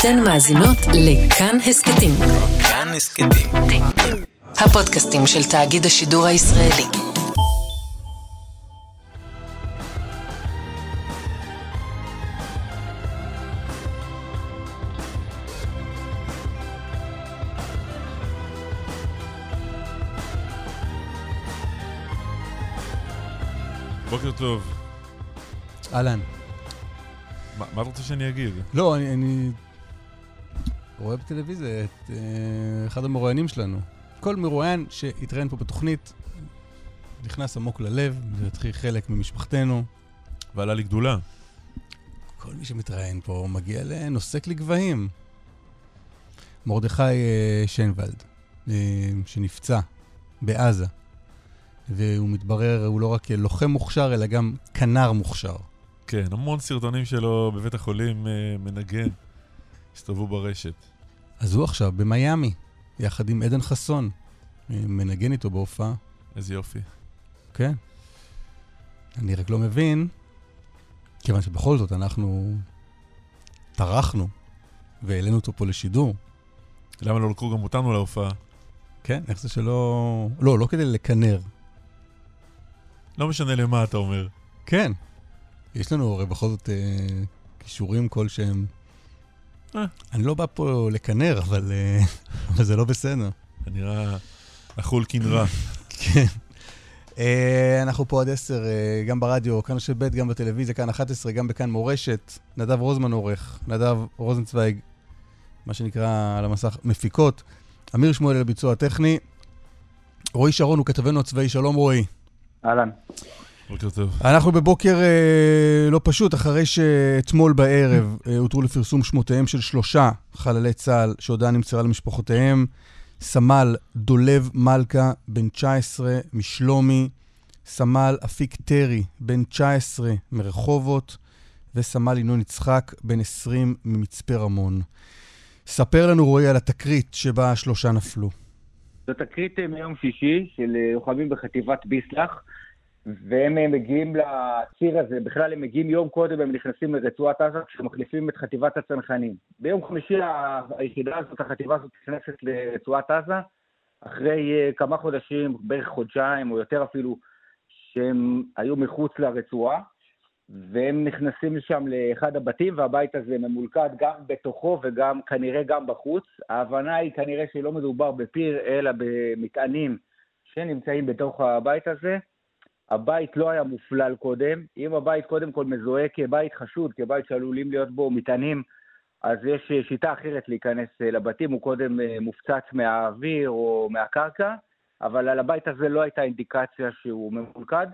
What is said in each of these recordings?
אתן מאזינות לכאן הסכתים. כאן הסכתים. הפודקאסטים של תאגיד השידור הישראלי. בוקר טוב. אהלן. מה מה אתה רוצה שאני אגיד? לא, אני, אני רואה בטלוויזיה את uh, אחד המרואיינים שלנו. כל מרואיין שהתראיין פה בתוכנית נכנס עמוק ללב, זה התחיל חלק ממשפחתנו. ועלה לי גדולה. כל מי שמתראיין פה מגיע לנוסק לגבהים. מרדכי uh, שיינוולד, uh, שנפצע בעזה, והוא מתברר, הוא לא רק לוחם מוכשר, אלא גם כנר מוכשר. כן, המון סרטונים שלו בבית החולים אה, מנגן. הסתובבו ברשת. אז הוא עכשיו במיאמי, יחד עם עדן חסון. אה, מנגן איתו בהופעה, איזה יופי. כן. אני רק לא מבין, כיוון שבכל זאת אנחנו טרחנו והעלינו אותו פה לשידור. למה לא לקחו גם אותנו להופעה? כן, איך זה שלא... לא, לא כדי לקנר. לא משנה למה אתה אומר. כן. יש לנו הרי בכל זאת אה, כישורים כלשהם. אה. אני לא בא פה לקנר, אבל, אה, אבל זה לא בסדר. זה נראה אכול כנראה. כן. אה, אנחנו פה עד עשר, גם ברדיו, כאן רשת ב', גם בטלוויזיה, כאן 11, גם בכאן מורשת. נדב רוזמן עורך, נדב רוזנצוויג, מה שנקרא על המסך, מפיקות. אמיר שמואל על הביצוע הטכני. רועי שרון הוא כתבנו הצבאי, שלום רועי. אהלן. בוקר טוב. אנחנו בבוקר אה, לא פשוט, אחרי שאתמול בערב אה, הותרו לפרסום שמותיהם של שלושה חללי צה"ל שהודעה נמסרה למשפחותיהם. סמל דולב מלכה, בן 19 משלומי, סמל אפיק טרי, בן 19 מרחובות, וסמל ינון יצחק, בן 20 ממצפה רמון. ספר לנו, רועי, על התקרית שבה השלושה נפלו. זו תקרית אה, מיום שישי של אה, לוחמים בחטיבת ביסלח, והם אה, מגיעים לציר הזה, בכלל הם מגיעים יום קודם, הם נכנסים לרצועת עזה כשמחליפים את חטיבת הצנחנים. ביום חמישי היחידה הזאת, החטיבה הזאת נכנסת לרצועת עזה, אחרי אה, כמה חודשים, בערך חודשיים או יותר אפילו, שהם היו מחוץ לרצועה, והם נכנסים לשם לאחד הבתים, והבית הזה ממולכד גם בתוכו וגם כנראה גם בחוץ. ההבנה היא כנראה שלא מדובר בפיר, אלא במטענים שנמצאים בתוך הבית הזה. הבית לא היה מופלל קודם. אם הבית קודם כל מזוהה כבית חשוד, כבית שעלולים להיות בו מטענים, אז יש שיטה אחרת להיכנס אה, לבתים, הוא קודם אה, מופצץ מהאוויר או מהקרקע, אבל על הבית הזה לא הייתה אינדיקציה שהוא ממולכד,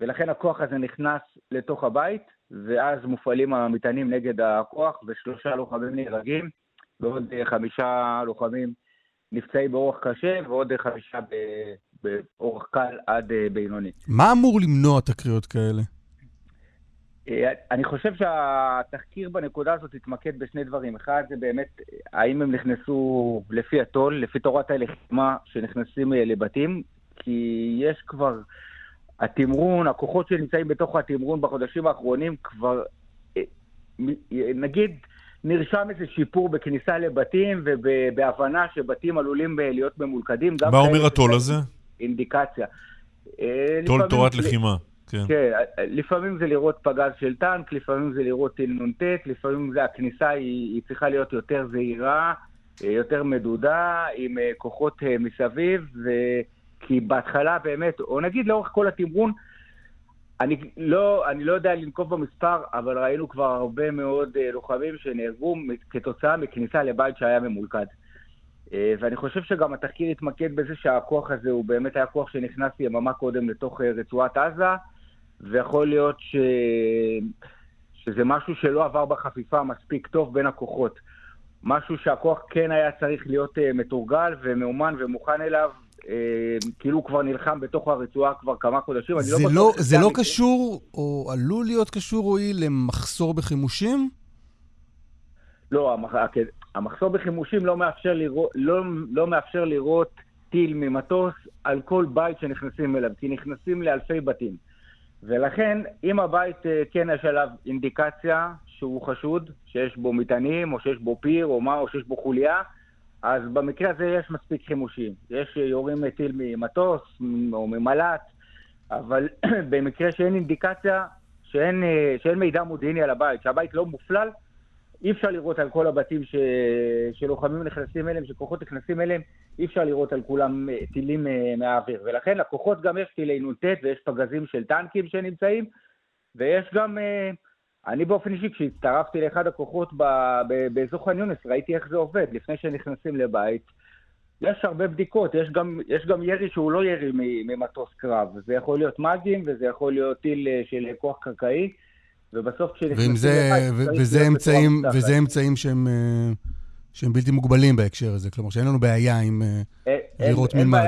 ולכן הכוח הזה נכנס לתוך הבית, ואז מופעלים המטענים נגד הכוח, ושלושה לוחמים נהרגים, ועוד אה, חמישה לוחמים נפצעים באורח קשה, ועוד חמישה ב- באורח קל עד אה, בינוני. מה אמור למנוע תקריות כאלה? אה, אני חושב שהתחקיר בנקודה הזאת התמקד בשני דברים. אחד זה באמת, האם הם נכנסו לפי הטול, לפי תורת הלחימה שנכנסים אה, לבתים, כי יש כבר, התמרון, הכוחות שנמצאים בתוך התמרון בחודשים האחרונים כבר, נגיד, נרשם איזה שיפור בכניסה לבתים ובהבנה שבתים עלולים להיות ממולכדים. מה אומר שזה הזה? אינדיקציה. אה, טול לפעמים- תורת לחימה. כן. כן, לפעמים זה לראות פגז של טנק, לפעמים זה לראות טיל נ"ט, לפעמים זה הכניסה היא, היא צריכה להיות יותר זהירה, אה, יותר מדודה, עם אה, כוחות אה, מסביב, ו... כי בהתחלה באמת, או נגיד לאורך כל התמרון, אני לא, אני לא יודע לנקוב במספר, אבל ראינו כבר הרבה מאוד אה, לוחמים שנהרגו כתוצאה מכניסה לבית שהיה ממולכד. אה, ואני חושב שגם התחקיר התמקד בזה שהכוח הזה הוא באמת היה כוח שנכנס יממה קודם לתוך אה, רצועת עזה, ויכול להיות ש... שזה משהו שלא עבר בחפיפה מספיק טוב בין הכוחות. משהו שהכוח כן היה צריך להיות uh, מתורגל ומאומן ומוכן אליו, כאילו הוא כבר נלחם בתוך הרצועה כבר כמה חודשים. אני זה בטוח לא, שזה זה לא. קשור, או עלול להיות קשור, רועי, למחסור בחימושים? לא, המח... המחסור בחימושים לא מאפשר, לראות, לא, לא מאפשר לראות טיל ממטוס על כל בית שנכנסים אליו, כי נכנסים לאלפי בתים. ולכן, אם הבית אה, כן יש עליו אינדיקציה שהוא חשוד, שיש בו מטענים, או שיש בו פיר, או מה, או שיש בו חוליה, אז במקרה הזה יש מספיק חימושים. יש יורים טיל ממטוס או ממל"ט, אבל במקרה שאין אינדיקציה, שאין, אה, שאין מידע מודיעיני על הבית, שהבית לא מופלל, אי אפשר לראות על כל הבתים ש... שלוחמים נכנסים אליהם, שכוחות נכנסים אליהם, אי אפשר לראות על כולם אה, טילים אה, מהאוויר. ולכן לכוחות גם יש טילי נ"ט ויש פגזים של טנקים שנמצאים, ויש גם... אני באופן אישי, כשהצטרפתי לאחד הכוחות באזור ח'אן יונס, ראיתי איך זה עובד. לפני שנכנסים לבית, יש הרבה בדיקות, יש גם, יש גם ירי שהוא לא ירי ממטוס קרב. זה יכול להיות מאגים וזה יכול להיות טיל אה, של כוח קרקעי, ובסוף כשנכנסים לבית... וזה אמצעים, וזה אמצעים שהם... אה, שהם בלתי מוגבלים בהקשר הזה, כלומר שאין לנו בעיה עם אה, לירות מלמד.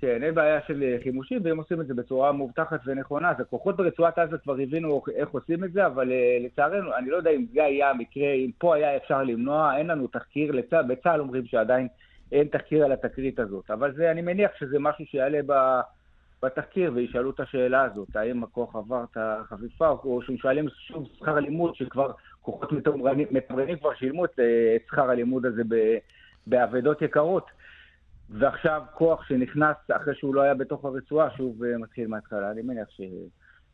כן, אין בעיה של אה, חימושים, והם עושים את זה בצורה מובטחת ונכונה. אז הכוחות ברצועת עזה כבר הבינו איך עושים את זה, אבל אה, לצערנו, אני לא יודע אם זה היה המקרה, אם פה היה אפשר למנוע, אין לנו תחקיר, לצה, בצה"ל אומרים שעדיין אין תחקיר על התקרית הזאת. אבל זה, אני מניח שזה משהו שיעלה ב... בתחקיר וישאלו את השאלה הזאת, האם הכוח עבר את החפיפה, או שואלים שוב שכר לימוד שכבר כוחות מתמרנים כבר שילמו את, אה, שכר הלימוד הזה באבדות יקרות. ועכשיו כוח שנכנס אחרי שהוא לא היה בתוך הרצועה, שוב אה, מתחיל מההתחלה. אני מניח ש...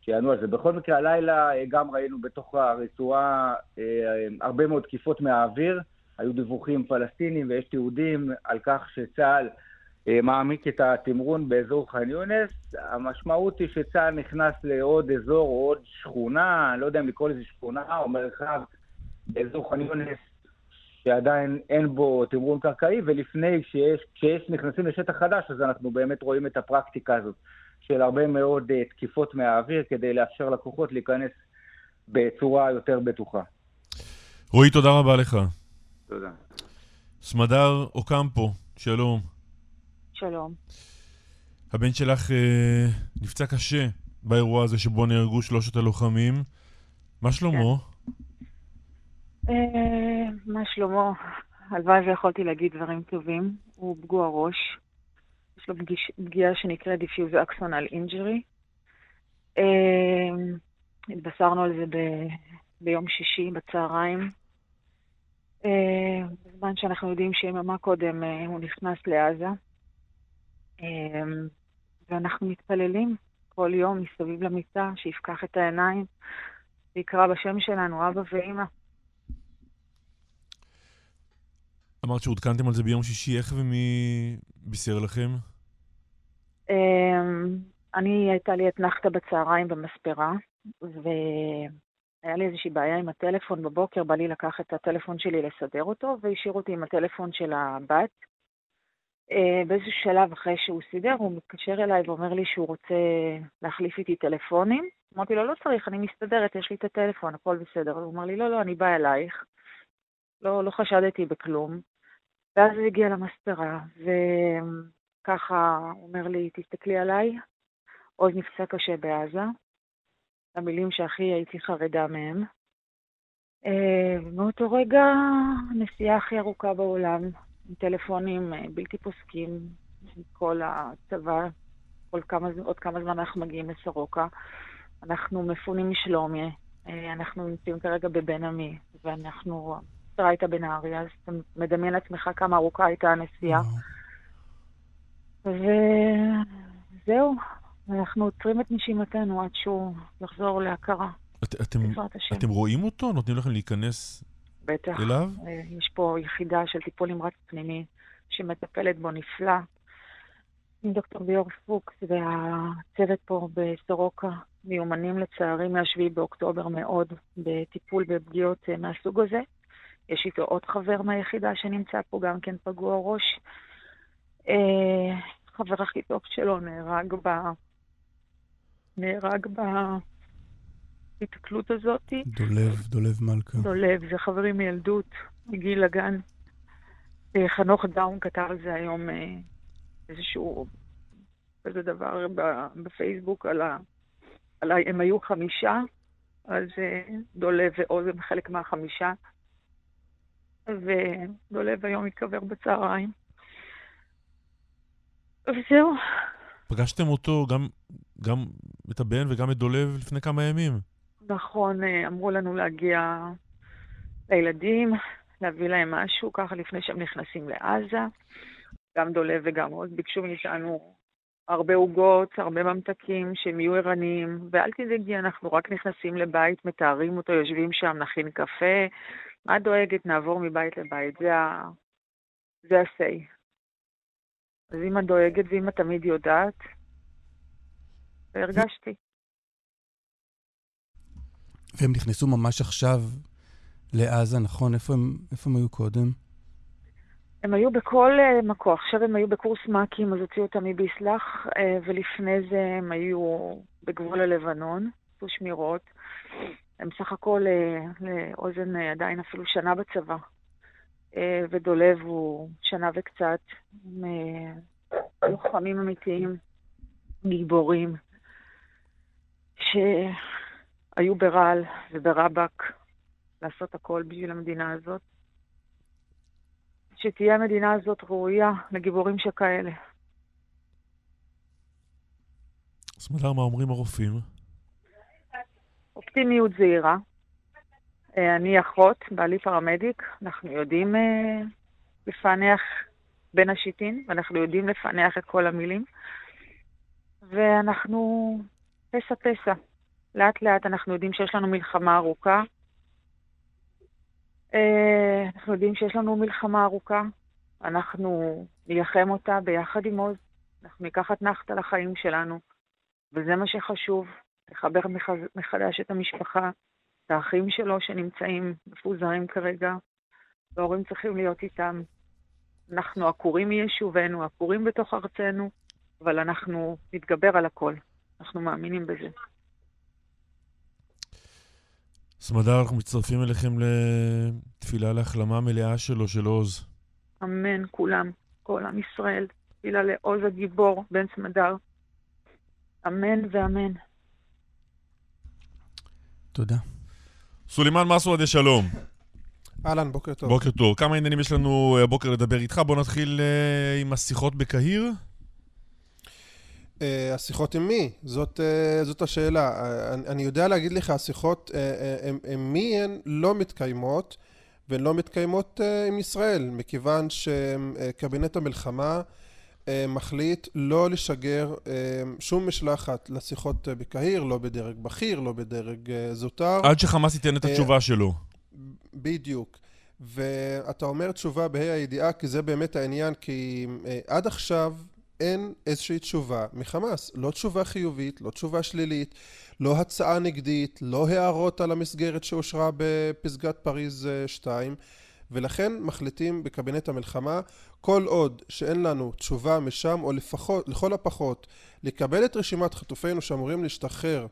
שיענו על זה. בכל מקרה, הלילה אה, גם ראינו בתוך הרצועה הרבה מאוד תקיפות מהאוויר. היו דיווחים פלסטינים ויש תיעודים על כך שצה"ל מעמיק את התמרון באזור ח'אן יונס. המשמעות היא שצה"ל נכנס לעוד אזור או עוד שכונה, אני לא יודע אם לקרוא לזה שכונה או מרחב, באזור ח'אן יונס, שעדיין אין בו תמרון קרקעי, ולפני שיש, כשיש נכנסים לשטח חדש, אז אנחנו באמת רואים את הפרקטיקה הזאת של הרבה מאוד uh, תקיפות מהאוויר כדי לאפשר לכוחות להיכנס בצורה יותר בטוחה. רועי, תודה רבה לך. תודה. סמדר אוקמפו, שלום. שלום. הבן שלך אה, נפצע קשה באירוע הזה שבו נהרגו שלושת הלוחמים. מה שלומו? כן. אה, מה שלומו? הלוואי ויכולתי להגיד דברים טובים. הוא פגוע ראש. יש לו פגיעה שנקראת diffuse axonal injury. אה, התבשרנו על זה ב... ביום שישי בצהריים. אה, בזמן שאנחנו יודעים שיממה קודם אה, הוא נכנס לעזה. אמ, ואנחנו מתפללים כל יום מסביב למיטה, שיפקח את העיניים ויקרא בשם שלנו, אבא ואימא. אמרת שעודכנתם על זה ביום שישי, איך ומי בישר לכם? אמ, אני, הייתה לי אתנחתא בצהריים במספרה, והיה לי איזושהי בעיה עם הטלפון בבוקר, בא לי לקחת את הטלפון שלי לסדר אותו, והשאיר אותי עם הטלפון של הבת. אה, באיזשהו שלב אחרי שהוא סידר, הוא מתקשר אליי ואומר לי שהוא רוצה להחליף איתי טלפונים. אמרתי לו, לא צריך, אני מסתדרת, יש לי את הטלפון, הכל בסדר. הוא אמר לי, לא, לא, אני באה אלייך. לא, לא חשדתי בכלום. ואז הוא הגיע למספרה, וככה הוא אומר לי, תסתכלי עליי, עוד נפצע קשה בעזה. המילים שהכי הייתי חרדה מהם. אה, מאותו רגע, הנסיעה הכי ארוכה בעולם, טלפונים אה, בלתי פוסקים, כל הצבא, כל כמה, עוד כמה זמן אנחנו מגיעים לסורוקה. אנחנו מפונים משלומי, אה, אנחנו נמצאים כרגע בבן עמי, ואנחנו, המשטרה הייתה בנהריה, אז אתה מדמיין לעצמך כמה ארוכה הייתה הנסיעה. וזהו, אנחנו עוצרים את נשימתנו עד שהוא יחזור להכרה. את, אתם, אתם רואים אותו? נותנים לכם להיכנס בטח. אליו? אה, יש פה יחידה של טיפול נמרץ פנימי שמטפלת בו נפלא. עם דוקטור ביור פוקס והצוות פה בסורוקה מיומנים לצערי מ-7 באוקטובר מאוד בטיפול בפגיעות אה, מהסוג הזה. יש איתו עוד חבר מהיחידה שנמצא פה, גם כן פגוע ראש. אה, חבר הכי טוב שלו נהרג ב... נהרג ב... ההתקלות הזאת. דולב, דולב מלכה. דולב, זה חברים מילדות, מגיל הגן. אה, חנוך דאון כתב על זה היום אה, איזשהו, איזה דבר בפייסבוק על ה... על ה... הם היו חמישה, אז אה, דולב ועוז הם חלק מהחמישה. ודולב היום התקבר בצהריים. וזהו. פגשתם אותו, גם, גם את הבן וגם את דולב לפני כמה ימים. נכון, אה, אמרו לנו להגיע לילדים, להביא להם משהו ככה לפני שהם נכנסים לעזה. גם דולב וגם עוז ביקשו מאיתנו הרבה עוגות, הרבה ממתקים, שהם יהיו ערניים, ואל תדאגי, אנחנו רק נכנסים לבית, מתארים אותו, יושבים שם, נכין קפה. מה דואגת? נעבור מבית לבית. זה ה... זה ה-say. אז אם את דואגת ואם את תמיד יודעת, והרגשתי. והם נכנסו ממש עכשיו לעזה, נכון? איפה הם, איפה הם היו קודם? הם היו בכל uh, מקום. עכשיו הם היו בקורס מ"כים, אז הוציאו אותם מביסלח, uh, ולפני זה הם היו בגבול הלבנון, עשו שמירות. הם סך הכל uh, לאוזן עדיין אפילו שנה בצבא. ודולב הוא שנה וקצת. הם לוחמים אמיתיים, גיבורים, שהיו ברעל וברבק לעשות הכל בשביל המדינה הזאת. שתהיה המדינה הזאת ראויה לגיבורים שכאלה. סמדר, מה אומרים הרופאים? אופטימיות זהירה. אה, אני אחות, בעלי פרמדיק, אנחנו יודעים אה, לפענח בין השיטין, ואנחנו יודעים לפענח את כל המילים, ואנחנו פסע פסע. לאט לאט אנחנו יודעים שיש לנו מלחמה ארוכה, אה, אנחנו יודעים שיש לנו מלחמה ארוכה, אנחנו נילחם אותה ביחד עם עוז, אנחנו ניקח אתנחתא לחיים שלנו, וזה מה שחשוב, לחבר מחדש את המשפחה, את האחים שלו שנמצאים מפוזרים כרגע, וההורים צריכים להיות איתם. אנחנו עקורים מיישובנו, עקורים בתוך ארצנו, אבל אנחנו נתגבר על הכל. אנחנו מאמינים בזה. סמדר, אנחנו מצטרפים אליכם לתפילה להחלמה מלאה שלו, של עוז. אמן, כולם, כל עם ישראל. תפילה לעוז הגיבור, בן סמדר. אמן ואמן. תודה. סולימאן מסוודה, שלום. אהלן, בוקר טוב. בוקר טוב. כמה עניינים יש לנו הבוקר לדבר איתך? בוא נתחיל uh, עם השיחות בקהיר. Uh, השיחות עם מי? זאת, uh, זאת השאלה. Uh, אני, אני יודע להגיד לך, השיחות uh, עם מי הן לא מתקיימות, והן לא מתקיימות uh, עם ישראל, מכיוון שקבינט המלחמה uh, מחליט לא לשגר uh, שום משלחת לשיחות uh, בקהיר, לא בדרג בכיר, לא בדרג uh, זוטר. עד שחמאס ייתן את התשובה שלו. בדיוק. ואתה אומר תשובה בה"א הידיעה, כי זה באמת העניין, כי עד עכשיו אין איזושהי תשובה מחמאס. לא תשובה חיובית, לא תשובה שלילית, לא הצעה נגדית, לא הערות על המסגרת שאושרה בפסגת פריז 2, ולכן מחליטים בקבינט המלחמה, כל עוד שאין לנו תשובה משם, או לפחות, לכל הפחות, לקבל את רשימת חטופינו שאמורים להשתחרר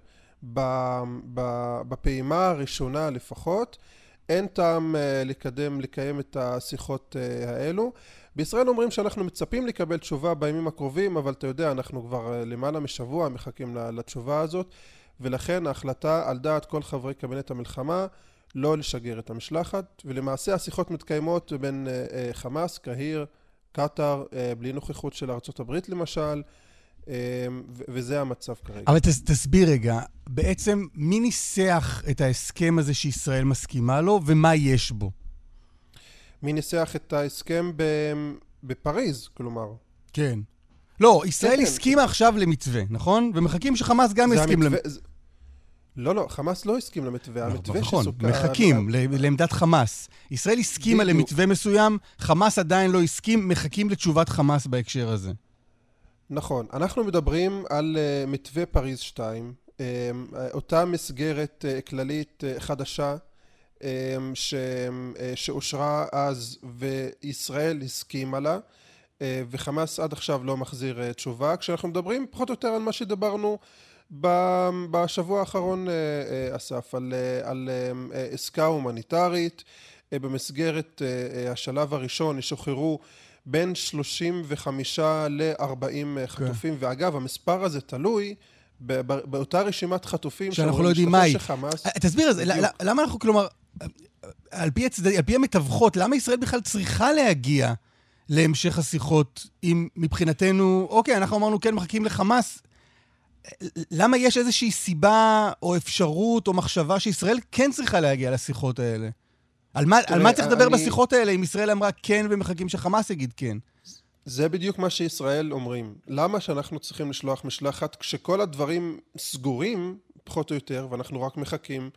בפעימה הראשונה לפחות, אין טעם לקדם, לקיים את השיחות האלו. בישראל אומרים שאנחנו מצפים לקבל תשובה בימים הקרובים, אבל אתה יודע, אנחנו כבר למעלה משבוע מחכים לתשובה הזאת, ולכן ההחלטה על דעת כל חברי קבינט המלחמה לא לשגר את המשלחת, ולמעשה השיחות מתקיימות בין חמאס, קהיר, קטאר, בלי נוכחות של הברית למשל, וזה המצב כרגע. אבל תס, תסביר רגע, בעצם מי ניסח את ההסכם הזה שישראל מסכימה לו, ומה יש בו? מי ניסח את ההסכם בפריז, כלומר. כן. לא, ישראל כן, הסכימה כן. עכשיו למתווה, נכון? ומחכים שחמאס גם יסכים למתווה. זה... לא, לא, חמאס לא הסכים למתווה, לא, המתווה נכון. נכון, מחכים על... לעמדת חמאס. ישראל הסכימה בדיוק. למתווה מסוים, חמאס עדיין לא הסכים, מחכים לתשובת חמאס בהקשר הזה. נכון. אנחנו מדברים על uh, מתווה פריז 2, uh, אותה מסגרת uh, כללית uh, חדשה, ש... אה, שאושרה אז וישראל הסכימה לה אה, וחמאס עד עכשיו לא מחזיר אה, תשובה כשאנחנו מדברים פחות או יותר על מה שדיברנו בשבוע האחרון אסף על, על עסקה הומניטרית במסגרת השלב הראשון ישוחררו בין 35 ל-40 חטופים כן. ואגב המספר הזה תלוי באותה רשימת חטופים שאנחנו לא יודעים מהי. תסביר, למה אנחנו, כלומר, על פי, הצד... על פי המתווכות, למה ישראל בכלל צריכה להגיע להמשך השיחות אם מבחינתנו, אוקיי, אנחנו אמרנו כן, מחכים לחמאס, למה יש איזושהי סיבה או אפשרות או מחשבה שישראל כן צריכה להגיע לשיחות האלה? על מה, תראה, על מה צריך לדבר אני- בשיחות האלה אם ישראל אמרה כן ומחכים שחמאס יגיד כן? זה בדיוק מה שישראל אומרים. למה שאנחנו צריכים לשלוח משלחת כשכל הדברים סגורים, פחות או יותר, ואנחנו רק מחכים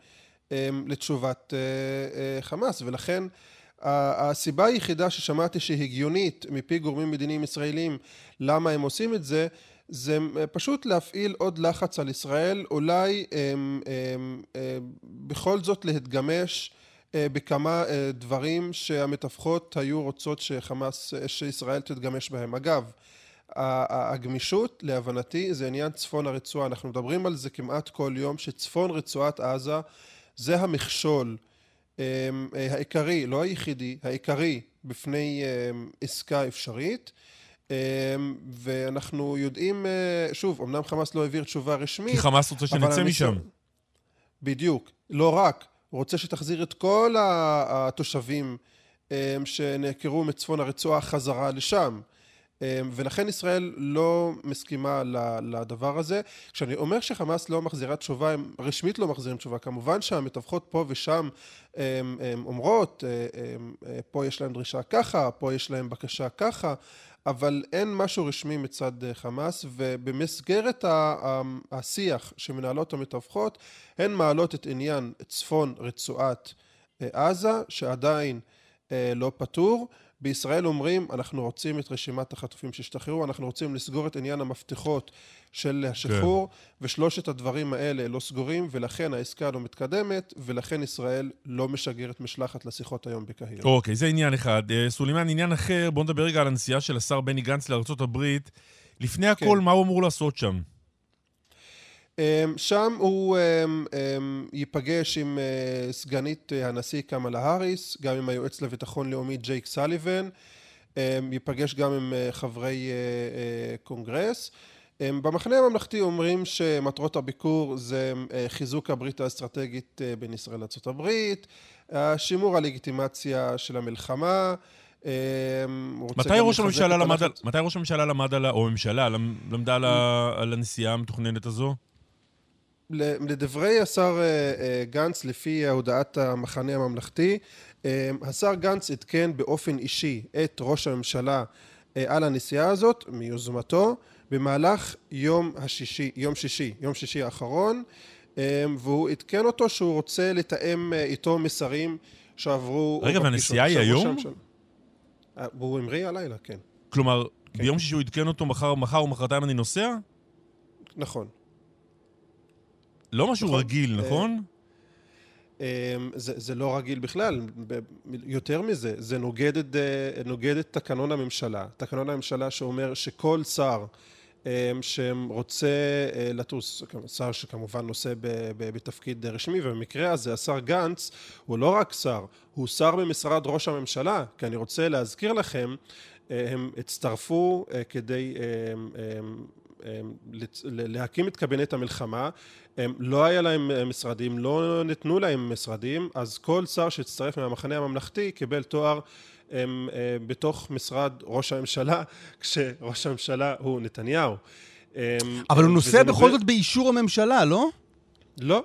um, לתשובת uh, uh, חמאס, ולכן הסיבה היחידה ששמעתי שהיא הגיונית מפי גורמים מדיניים ישראלים למה הם עושים את זה, זה אה, פשוט להפעיל עוד לחץ על ישראל, אולי um, um, uh, בכל זאת להתגמש בכמה אה, דברים שהמתווכות היו רוצות שחמאס, אה, שישראל תתגמש בהם. אגב, הגמישות להבנתי זה עניין צפון הרצועה, אנחנו מדברים על זה כמעט כל יום שצפון רצועת עזה זה המכשול אה, אה, העיקרי, לא היחידי, העיקרי בפני אה, עסקה אפשרית אה, ואנחנו יודעים, אה, שוב, אמנם חמאס לא העביר תשובה רשמית כי חמאס רוצה שנצא משם. בדיוק, לא רק, רוצה שתחזיר את כל התושבים אמ, שנעקרו מצפון הרצועה חזרה לשם. אמ, ולכן ישראל לא מסכימה לדבר הזה. כשאני אומר שחמאס לא מחזירה תשובה, הם רשמית לא מחזירים תשובה. כמובן שהמתווכות פה ושם אמ, אמ, אומרות, אה, אמ, אה, פה יש להם דרישה ככה, פה יש להם בקשה ככה, אבל אין משהו רשמי מצד אה, חמאס, ובמסגרת השיח שמנהלות המתווכות, הן מעלות את עניין צפון רצועת אה, עזה, שעדיין לא פתור. בישראל אומרים, אנחנו רוצים את רשימת החטופים שהשתחררו, אנחנו רוצים לסגור את עניין המפתחות של השחרור, ושלושת הדברים האלה לא סגורים, ולכן העסקה לא מתקדמת, ולכן ישראל לא משגרת משלחת לשיחות היום בקהיר. אוקיי, זה עניין אחד. אה, סולימאן, עניין אחר, בוא נדבר רגע על הנסיעה של השר בני גנץ לארה"ב. לפני הכל, כן. מה הוא אמור לעשות שם? אמ, שם הוא אמ, אמ, ייפגש עם אה, סגנית אה, הנשיא קמאלה האריס, גם עם היועץ לביטחון לאומי ג'ייק סליבן, ייפגש גם עם אה, חברי קונגרס. במחנה הממלכתי אומרים שמטרות הביקור זה חיזוק הברית האסטרטגית בין ישראל לארה"ב, שימור הלגיטימציה של המלחמה, מתי ראש הממשלה למד מתי ראש הממשלה למד על, או הממשלה למ- למדה על הנסיעה המתוכננת הזו? לדברי השר אה, אה, גנץ, לפי הודעת המחנה הממלכתי, אה, השר גנץ עדכן באופן אישי את ראש הממשלה על הנסיעה הזאת, מיוזמתו, במהלך יום השישי, יום שישי, יום שישי האחרון, והוא עדכן אותו שהוא רוצה לתאם איתו מסרים שעברו... רגע. והנסיעה היא היום? והוא המריא הלילה, כן. כלומר, כן. ביום שישי הוא עדכן אותו, מחר, מחר או מחרתיים אני נוסע? נכון. לא משהו נכון. רגיל, אה, נכון? אמ, זה, זה לא רגיל בכלל, יותר מזה, זה נוגד את, אה, נוגד את תקנון הממשלה. תקנון הממשלה שאומר שכל שר שרוצה אה, לטוס, שר שכמובן נושא ב- ב- בתפקיד רשמי, ובמקרה הזה השר גנץ הוא לא רק שר, הוא שר במשרד ראש הממשלה, כי אני רוצה להזכיר לכם, אה, הם הצטרפו אה, כדי להקים את קבינט המלחמה, הם, לא היה להם אה, משרדים, לא נתנו להם משרדים, אז כל שר שהצטרף מהמחנה הממלכתי קיבל תואר הם, אה, בתוך משרד ראש הממשלה, כשראש הממשלה הוא נתניהו. אמ, אבל הוא אה, נוסע בכל נובע- זאת באישור הממשלה, לא? לא.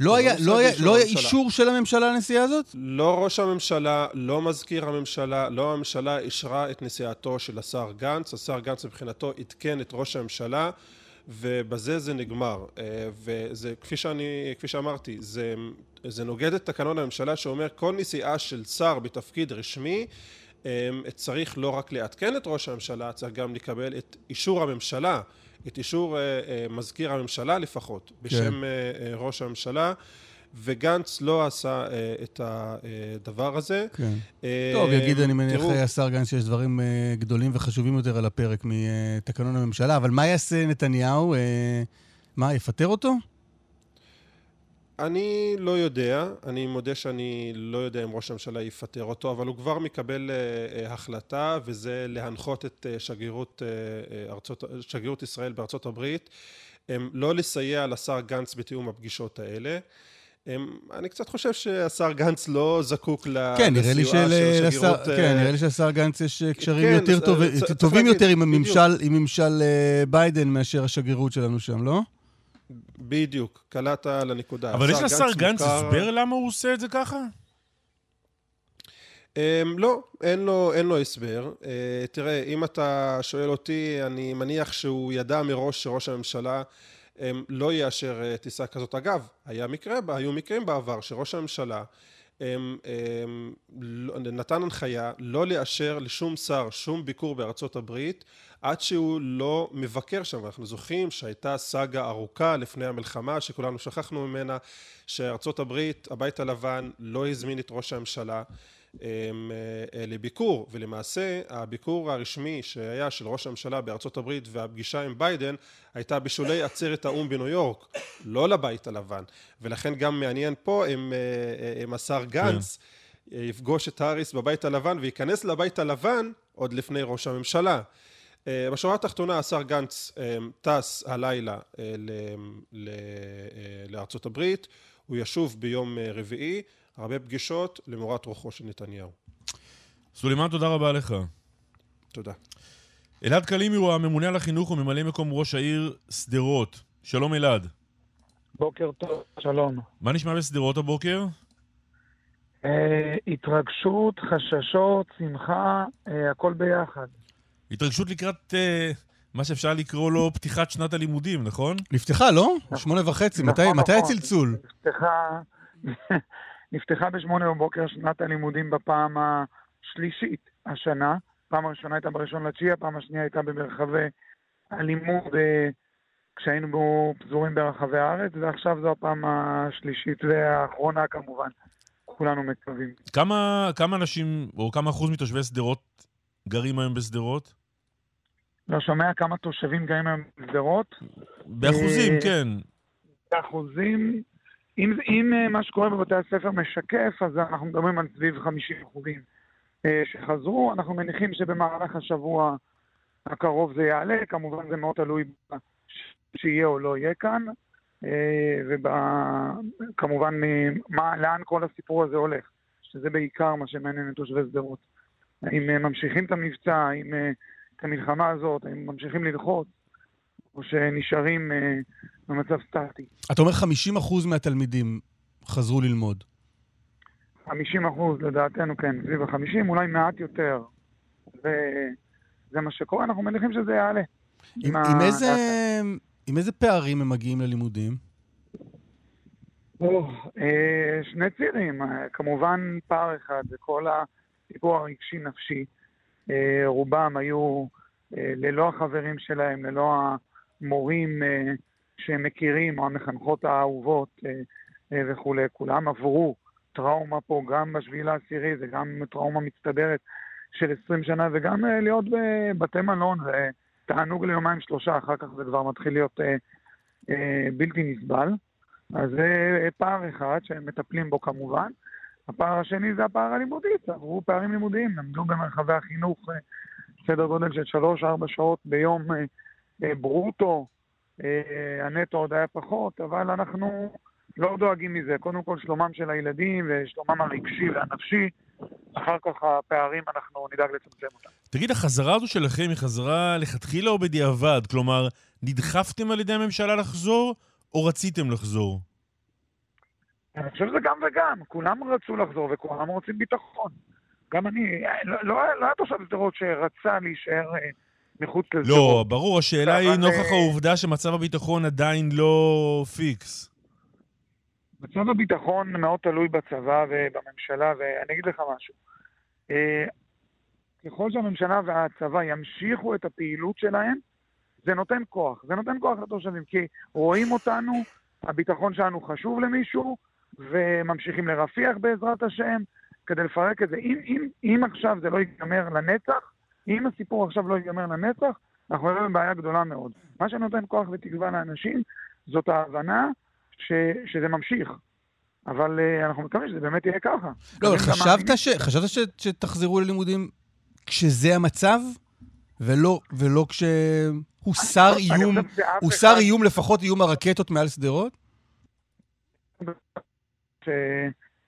לא היה, לא היה, לא היה. אישור של הממשלה לנסיעה הזאת? לא ראש הממשלה, לא מזכיר הממשלה, לא הממשלה אישרה את נסיעתו של השר גנץ. השר גנץ מבחינתו עדכן את ראש הממשלה ובזה זה נגמר. אה, וזה, כפי שאני, כפי שאמרתי, זה, זה נוגד את תקנון הממשלה שאומר כל נסיעה של שר בתפקיד רשמי אה, צריך לא רק לעדכן את ראש הממשלה, צריך גם לקבל את אישור הממשלה, את אישור אה, מזכיר הממשלה לפחות, בשם אה, ראש הממשלה. וגנץ לא עשה אה, את הדבר הזה. כן. אה, טוב, יגיד, אני מניח, תראו, השר גנץ, שיש דברים אה, גדולים וחשובים יותר על הפרק מתקנון הממשלה, אבל מה יעשה נתניהו? אה, מה, יפטר אותו? אני לא יודע, אני מודה שאני לא יודע אם ראש הממשלה יפטר אותו, אבל הוא כבר מקבל אה, החלטה, וזה להנחות את אה, שגרירות, אה, ארצות, שגרירות ישראל בארצות הברית, אה, לא לסייע לשר גנץ בתיאום הפגישות האלה. אה, אני קצת חושב שהשר גנץ לא זקוק כן, נראה לי של- של לשר- שגרירות... כן, אה, נראה לי שלשר גנץ יש אה, קשרים כן, יותר טוב- אה, צריך טובים להגיד, יותר עם. הממשל- עם ממשל אה, ביידן מאשר השגרירות שלנו שם, לא? בדיוק, קלעת על הנקודה. אבל יש לשר גנץ מוכר- הסבר למה הוא עושה את זה ככה? Um, לא, אין לו, אין לו הסבר. Uh, תראה, אם אתה שואל אותי, אני מניח שהוא ידע מראש שראש הממשלה לא יאשר uh, טיסה כזאת. אגב, היה מקרה, היו מקרים בעבר שראש הממשלה um, um, נתן הנחיה לא לאשר לשום שר שום ביקור בארצות הברית עד שהוא לא מבקר שם. אנחנו זוכרים שהייתה סאגה ארוכה לפני המלחמה שכולנו שכחנו ממנה, שארצות הברית, הבית הלבן, לא הזמין את ראש הממשלה אה, לביקור. ולמעשה הביקור הרשמי שהיה של ראש הממשלה בארצות הברית והפגישה עם ביידן הייתה בשולי עצרת האו"ם בניו יורק לא לבית הלבן. ולכן גם מעניין פה אם, אה, אה, השר גנץ כן. יפגוש את האריס בבית הלבן וייכנס לבית הלבן עוד לפני ראש הממשלה. בשורה התחתונה השר גנץ טס הלילה לארצות הברית. הוא ישוב ביום רביעי הרבה פגישות למורת רוחו של נתניהו. סולימאן, תודה רבה לך. תודה. אלעד קלימי הוא הממונה על החינוך וממלא מקום ראש העיר שדרות. שלום אלעד. בוקר טוב, שלום. מה נשמע בשדרות הבוקר? אה, התרגשות, חששות, שמחה, אה, הכל ביחד. התרגשות לקראת אה, מה שאפשר לקרוא לו פתיחת שנת הלימודים, נכון? נפתחה, לא? שמונה וחצי, מתי, נכון, מתי נכון. הצלצול? נפתחה... נפתחה בשמונה בבוקר שנת הלימודים בפעם השלישית השנה. פעם הראשונה הייתה בראשון לתשיעי, הפעם השנייה הייתה במרחבי הלימוד אה, כשהיינו פזורים ברחבי הארץ, ועכשיו זו הפעם השלישית והאחרונה כמובן. כולנו מקווים. כמה, כמה אנשים, או כמה אחוז מתושבי שדרות גרים היום בשדרות? לא שומע כמה תושבים גרים היום בשדרות. באחוזים, אה, כן. באחוזים, אם, אם אה, מה שקורה בבתי הספר משקף, אז אנחנו מדברים על סביב 50 אחוזים אה, שחזרו. אנחנו מניחים שבמהלך השבוע הקרוב זה יעלה, כמובן זה מאוד תלוי שיהיה או לא יהיה כאן, אה, וכמובן לאן כל הסיפור הזה הולך, שזה בעיקר מה שמעניין את תושבי שדרות. האם ממשיכים את המבצע, האם את המלחמה הזאת, האם ממשיכים ללחוץ, או שנשארים במצב סטטי. אתה אומר 50% מהתלמידים חזרו ללמוד. 50% לדעתנו, כן, סביב ה-50, אולי מעט יותר. וזה מה שקורה, אנחנו מניחים שזה יעלה. עם, עם, עם, איזה, עם איזה פערים הם מגיעים ללימודים? או, אה, שני צירים. כמובן, פער אחד זה כל הסיפור הרגשי-נפשי. אה, רובם היו אה, ללא החברים שלהם, ללא המורים שהם מכירים, או המחנכות האהובות אה, אה, וכולי, כולם עברו טראומה פה, גם בשביעי לעשירי, זה גם טראומה מצטברת של 20 שנה, וגם אה, להיות בבתי מלון, זה תענוג ליומיים שלושה, אחר כך זה כבר מתחיל להיות בלתי נסבל. אז זה פער אחד שהם מטפלים בו כמובן. הפער השני זה הפער הלימודי, עברו פערים לימודיים, למדו במרחבי החינוך סדר גודל של 3-4 שעות ביום ברוטו, אה, הנטו עוד היה פחות, אבל אנחנו לא דואגים מזה. קודם כל שלומם של הילדים ושלומם הרגשי והנפשי, אחר כך הפערים אנחנו נדאג לצמצם אותם. תגיד, החזרה הזו שלכם היא חזרה לכתחילה או בדיעבד? כלומר, נדחפתם על ידי הממשלה לחזור, או רציתם לחזור? אני חושב שזה גם וגם. כולם רצו לחזור וכולם רוצים ביטחון. גם אני, לא, לא, לא היה תושב שדרות שרצה להישאר אה, מחוץ לזה. לא, ברור, השאלה היא נוכח אה, העובדה שמצב הביטחון עדיין לא פיקס. מצב הביטחון מאוד תלוי בצבא ובממשלה, ואני אגיד לך משהו. אה, ככל שהממשלה והצבא ימשיכו את הפעילות שלהם, זה נותן כוח. זה נותן כוח לתושבים, כי רואים אותנו, הביטחון שלנו חשוב למישהו, וממשיכים לרפיח בעזרת השם, כדי לפרק את זה. אם, אם, אם עכשיו זה לא ייגמר לנצח, אם הסיפור עכשיו לא ייגמר לנצח, אנחנו נראה בעיה גדולה מאוד. מה שנותן כוח ותקווה לאנשים זאת ההבנה ש, שזה ממשיך. אבל uh, אנחנו מקווים שזה באמת יהיה ככה. לא, אבל חשבת, ש... חשבת ש... שתחזרו ללימודים כשזה המצב, ולא, ולא כשהוסר איום, הוסר. איום, לפחות איום הרקטות מעל שדרות?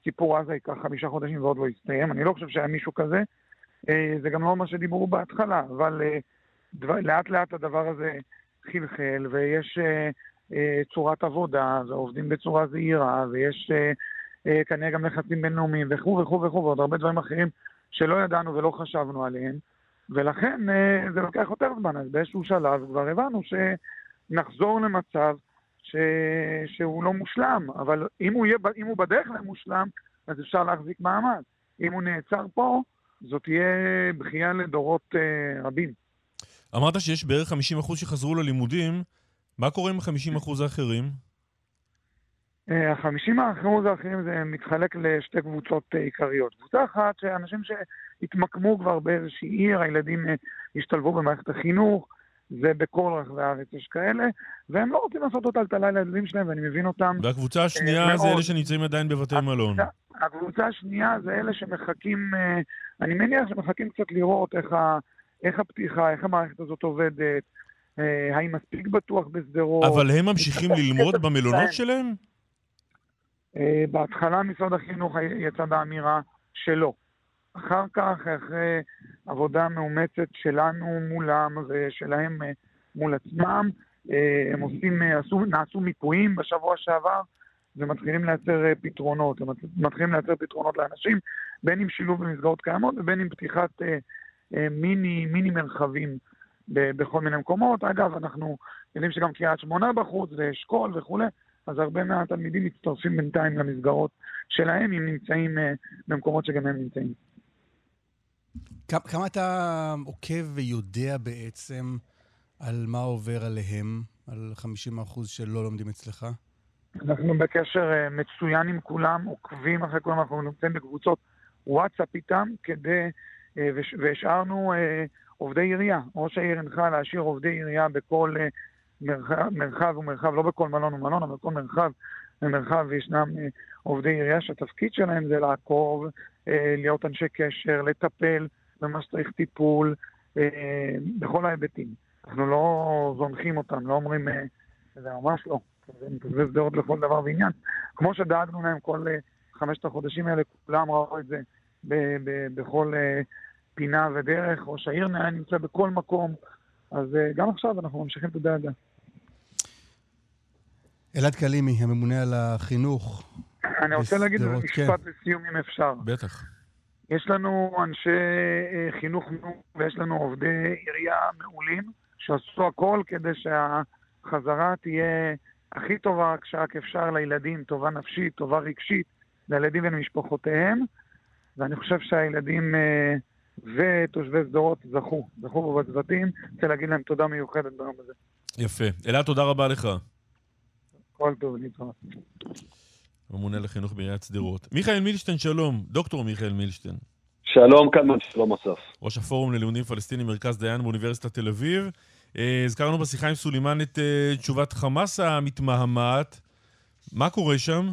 סיפור עזה ייקח חמישה חודשים ועוד לא יסתיים, אני לא חושב שהיה מישהו כזה. אה, זה גם לא מה שדיברו בהתחלה, אבל אה, דבר, לאט לאט הדבר הזה חלחל, ויש אה, צורת עבודה, ועובדים בצורה זהירה, ויש כנראה גם לחצים בינלאומיים, וכו' וכו' וכו', ועוד הרבה דברים אחרים שלא ידענו ולא חשבנו עליהן, ולכן זה לוקח יותר זמן. אז באיזשהו שלב כבר הבנו שנחזור למצב ש... שהוא לא מושלם, אבל אם הוא, יהיה, אם הוא בדרך למושלם, אז אפשר להחזיק מעמד. אם הוא נעצר פה, זאת תהיה בכייה לדורות אה, רבים. אמרת שיש בערך 50% שחזרו ללימודים, מה קורה עם ה-50% האחרים? ה-50% אה, האחרים זה מתחלק לשתי קבוצות אה, עיקריות. קבוצה אחת, שאנשים שהתמקמו כבר באיזושהי עיר, הילדים אה, השתלבו במערכת החינוך, ובכל רחבי הארץ יש כאלה, והם לא רוצים לעשות אותה טלטלה לילדים שלהם, ואני מבין אותם. והקבוצה השנייה זה אלה שנמצאים עדיין בבתי מלון. הקבוצה השנייה זה אלה שמחכים, אני מניח שמחכים קצת לראות איך, ה, איך הפתיחה, איך המערכת הזאת עובדת, האם מספיק בטוח בשדרות. אבל הם ממשיכים ללמוד במלונות שלהם? אה, בהתחלה משרד החינוך יצא באמירה שלא. אחר כך, אחרי עבודה מאומצת שלנו מולם ושלהם אה, מול עצמם, אה, הם עושים, עשו, נעשו מיפויים בשבוע שעבר ומתחילים לייצר פתרונות. הם מתחילים לייצר פתרונות לאנשים, בין אם שילוב במסגרות קיימות ובין אם פתיחת מיני, מיני מרחבים בכל מיני מקומות. אגב, אנחנו יודעים שגם קריית שמונה בחוץ ואשכול וכולי. אז הרבה מהתלמידים מצטרפים בינתיים למסגרות שלהם, אם נמצאים uh, במקומות שגם הם נמצאים. כמה אתה עוקב ויודע בעצם על מה עובר עליהם, על 50% שלא לומדים אצלך? אנחנו בקשר uh, מצוין עם כולם, עוקבים אחרי כולם, אנחנו נמצאים בקבוצות וואטסאפ איתם, כדי, uh, והשארנו uh, עובדי עירייה. ראש העיר הנחה להשאיר עובדי עירייה בכל מרחב, מרחב ומרחב, לא בכל מלון ומלון, אבל בכל מרחב ומרחב ישנם אה, עובדי עירייה שהתפקיד שלהם זה לעקוב, אה, להיות אנשי קשר, לטפל במה שצריך טיפול, אה, בכל ההיבטים. אנחנו לא זונחים אותם, לא אומרים, זה ממש לא. זה מתעזב שדרות לכל דבר ועניין. כמו שדאגנו להם כל חמשת החודשים האלה, כולם ראו את זה בכל פינה ודרך. ראש העיר נמצא בכל מקום, אז גם עכשיו אנחנו ממשיכים את הדאגה. אלעד קלימי, הממונה על החינוך. אני רוצה להגיד משפט כן. לסיום, אם אפשר. בטח. יש לנו אנשי אה, חינוך ויש לנו עובדי עירייה מעולים, שעשו הכל כדי שהחזרה תהיה הכי טובה כשרק אפשר לילדים, טובה נפשית, טובה רגשית, לילדים ולמשפחותיהם. ואני חושב שהילדים אה, ותושבי שדרות זכו, זכו בצוותים. רוצה להגיד להם תודה מיוחדת ביום הזה. יפה. אלעד, תודה רבה לך. כל טוב, להתראות. ממונה לחינוך בעיריית שדרות. מיכאל מילשטיין, שלום. דוקטור מיכאל מילשטיין. שלום, כאן שלום אסף. ראש הפורום ללימודים פלסטינים, מרכז דיין באוניברסיטת תל אביב. אה, הזכרנו בשיחה עם סולימאן את אה, תשובת חמאס המתמהמת. מה קורה שם?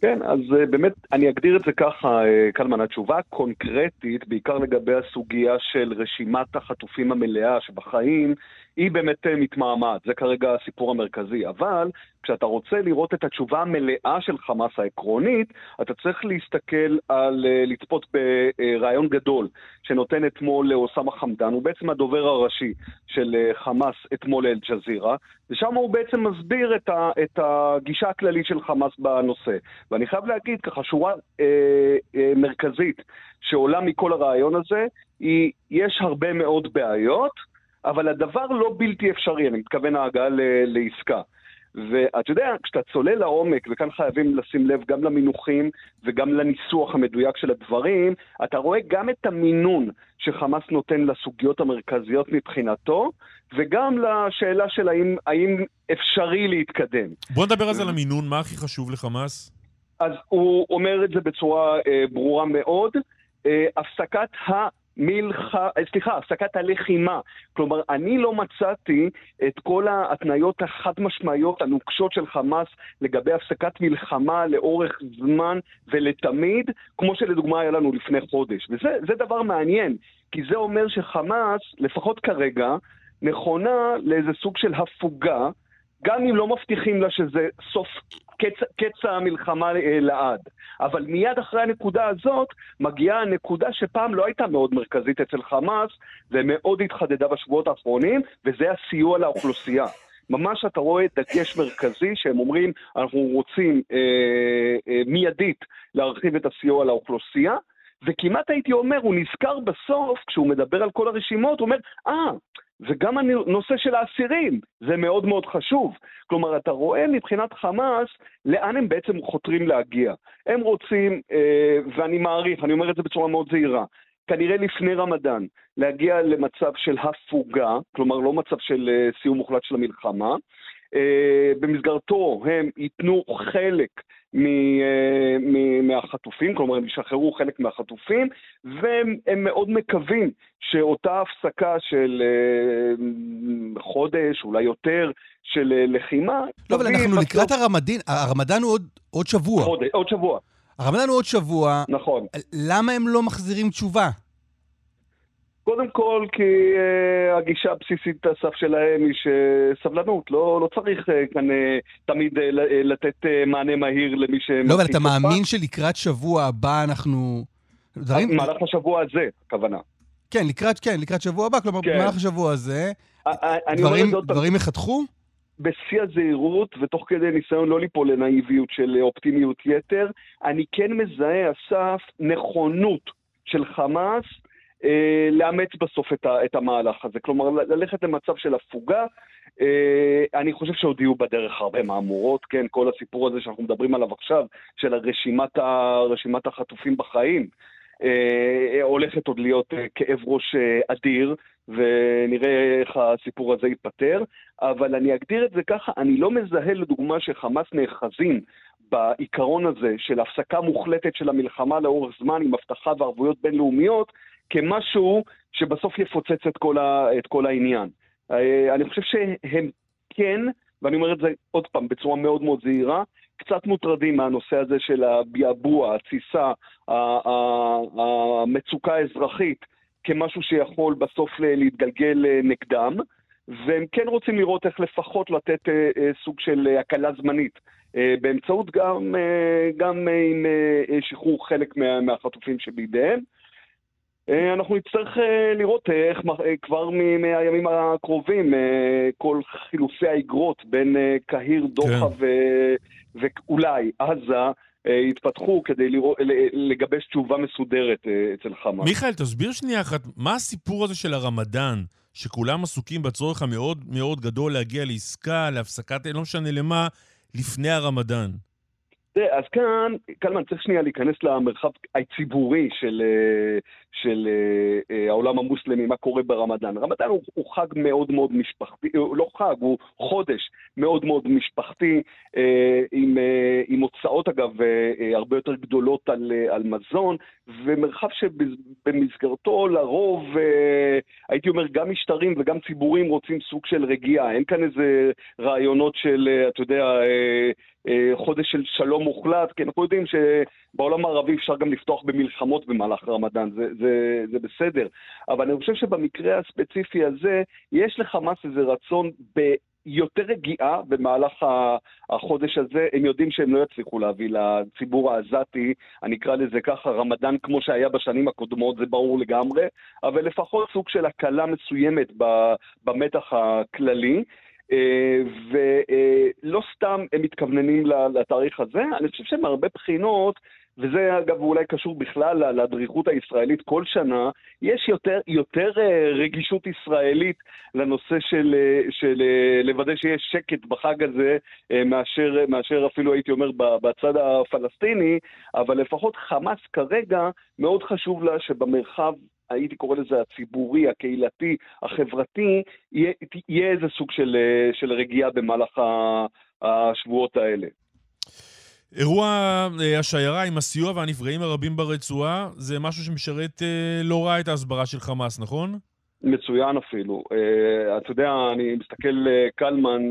כן, אז uh, באמת, אני אגדיר את זה ככה, קלמן, התשובה הקונקרטית, בעיקר לגבי הסוגיה של רשימת החטופים המלאה שבחיים, היא באמת uh, מתמהמת, זה כרגע הסיפור המרכזי. אבל כשאתה רוצה לראות את התשובה המלאה של חמאס העקרונית, אתה צריך להסתכל על, uh, לצפות ברעיון גדול שנותן אתמול לאוסאמה חמדאן, הוא בעצם הדובר הראשי של חמאס אתמול לאל-ג'זירה, ושם הוא בעצם מסביר את, ה, את הגישה הכללית של חמאס בנושא. ואני חייב להגיד ככה, שורה אה, אה, מרכזית שעולה מכל הרעיון הזה, היא, יש הרבה מאוד בעיות, אבל הדבר לא בלתי אפשרי, אני מתכוון ההגעה לעסקה. ואתה יודע, כשאתה צולל לעומק, וכאן חייבים לשים לב גם למינוחים וגם לניסוח המדויק של הדברים, אתה רואה גם את המינון שחמאס נותן לסוגיות המרכזיות מבחינתו, וגם לשאלה של האם, האם אפשרי להתקדם. בוא נדבר אז על המינון, מה הכי חשוב לחמאס? אז הוא אומר את זה בצורה אה, ברורה מאוד. אה, הפסקת ה... מלח... אה, סליחה, הפסקת הלחימה. כלומר, אני לא מצאתי את כל ההתניות החד משמעיות הנוקשות של חמאס לגבי הפסקת מלחמה לאורך זמן ולתמיד, כמו שלדוגמה היה לנו לפני חודש. וזה דבר מעניין, כי זה אומר שחמאס, לפחות כרגע, נכונה לאיזה סוג של הפוגה, גם אם לא מבטיחים לה שזה סוף קץ, קץ המלחמה אה, לעד. אבל מיד אחרי הנקודה הזאת מגיעה הנקודה שפעם לא הייתה מאוד מרכזית אצל חמאס, ומאוד התחדדה בשבועות האחרונים, וזה הסיוע לאוכלוסייה. ממש אתה רואה דגש מרכזי שהם אומרים, אנחנו רוצים אה, אה, מיידית להרחיב את הסיוע לאוכלוסייה, וכמעט הייתי אומר, הוא נזכר בסוף, כשהוא מדבר על כל הרשימות, הוא אומר, אה, ah, וגם הנושא של האסירים, זה מאוד מאוד חשוב. כלומר, אתה רואה מבחינת חמאס לאן הם בעצם חותרים להגיע. הם רוצים, אה, ואני מעריך, אני אומר את זה בצורה מאוד זהירה, כנראה לפני רמדאן, להגיע למצב של הפוגה, כלומר לא מצב של אה, סיום מוחלט של המלחמה. אה, במסגרתו הם ייתנו חלק מהחטופים, כלומר הם ישחררו חלק מהחטופים, והם מאוד מקווים שאותה הפסקה של חודש, אולי יותר, של לחימה... לא, אבל אנחנו לקראת הרמדאן, הרמדאן הוא עוד, עוד שבוע. חודש, עוד שבוע. הרמדאן הוא עוד שבוע. נכון. למה הם לא מחזירים תשובה? קודם כל, כי uh, הגישה הבסיסית הסף שלהם היא שסבלנות, לא, לא צריך uh, כאן uh, תמיד uh, לתת uh, מענה מהיר למי ש... לא, אבל אתה מאמין שלקראת שבוע הבא אנחנו... דברים... במהלך השבוע הזה, הכוונה. כן, לקראת, כן, לקראת שבוע הבא, כלומר, כן. במהלך השבוע הזה, דברים, דברים יחתכו? בשיא הזהירות, ותוך כדי ניסיון לא ליפול לנאיביות של אופטימיות יתר, אני כן מזהה, אסף, נכונות של חמאס אה, לאמץ בסוף את, ה, את המהלך הזה. כלומר, ללכת למצב של הפוגה. אה, אני חושב שעוד יהיו בדרך הרבה מהמורות, כן, כל הסיפור הזה שאנחנו מדברים עליו עכשיו, של רשימת, ה, רשימת החטופים בחיים. אה, הולכת עוד להיות אה, כאב ראש אה, אדיר, ונראה איך הסיפור הזה ייפתר, אבל אני אגדיר את זה ככה, אני לא מזהה לדוגמה שחמאס נאחזים בעיקרון הזה של הפסקה מוחלטת של המלחמה לאורך זמן עם הבטחה וערבויות בינלאומיות, כמשהו שבסוף יפוצץ את כל, ה, את כל העניין. אני חושב שהם כן, ואני אומר את זה עוד פעם בצורה מאוד מאוד זהירה, קצת מוטרדים מהנושא הזה של הביעבוע, התסיסה, המצוקה האזרחית, כמשהו שיכול בסוף להתגלגל אה, נגדם, והם כן רוצים לראות איך לפחות לתת אה, אה, סוג של הקלה זמנית. באמצעות גם, גם עם שחרור חלק מה, מהחטופים שבידיהם. אנחנו נצטרך לראות איך כבר מהימים הקרובים כל חילופי האגרות בין קהיר, דוחה כן. ואולי עזה יתפתחו כדי לראות, לגבש תשובה מסודרת אצל חמאס. מיכאל, תסביר שנייה אחת, מה הסיפור הזה של הרמדאן, שכולם עסוקים בצורך המאוד מאוד גדול להגיע לעסקה, להפסקת, לא משנה למה, לפני הרמדאן? תראה, אז כאן, קלמן, צריך שנייה להיכנס למרחב הציבורי של, אה, של אה, אה, העולם המוסלמי, מה קורה ברמדאן. רמדאן הוא, הוא חג מאוד מאוד משפחתי, הוא לא חג, הוא חודש מאוד מאוד משפחתי, עם, עם הוצאות אגב הרבה יותר גדולות על, על מזון, ומרחב שבמסגרתו לרוב, הייתי אומר, גם משטרים וגם ציבורים רוצים סוג של רגיעה. אין כאן איזה רעיונות של, אתה יודע, אה, חודש של שלום מוחלט, כי אנחנו יודעים שבעולם הערבי אפשר גם לפתוח במלחמות במהלך רמדאן, זה, זה, זה בסדר. אבל אני חושב שבמקרה הספציפי הזה, יש לחמאס איזה רצון ב... יותר רגיעה במהלך החודש הזה, הם יודעים שהם לא יצליחו להביא לציבור העזתי, אני אקרא לזה ככה, רמדאן כמו שהיה בשנים הקודמות, זה ברור לגמרי, אבל לפחות סוג של הקלה מסוימת במתח הכללי. אה, ולא סתם הם מתכווננים לתאריך הזה, אני חושב שמהרבה בחינות, וזה אגב אולי קשור בכלל לדריכות הישראלית כל שנה, יש יותר, יותר אה, רגישות ישראלית לנושא של, אה, של לוודא שיש שקט בחג הזה, מאשר, מאשר אפילו הייתי אומר בצד הפלסטיני, אבל לפחות חמאס כרגע מאוד חשוב לה שבמרחב הייתי קורא לזה הציבורי, הקהילתי, החברתי, יהיה, יהיה איזה סוג של, אה, של רגיעה במהלך השבועות האלה. אירוע אה, השיירה עם הסיוע והנפגעים הרבים ברצועה, זה משהו שמשרת אה, לא רע את ההסברה של חמאס, נכון? מצוין אפילו. Uh, אתה יודע, אני מסתכל קלמן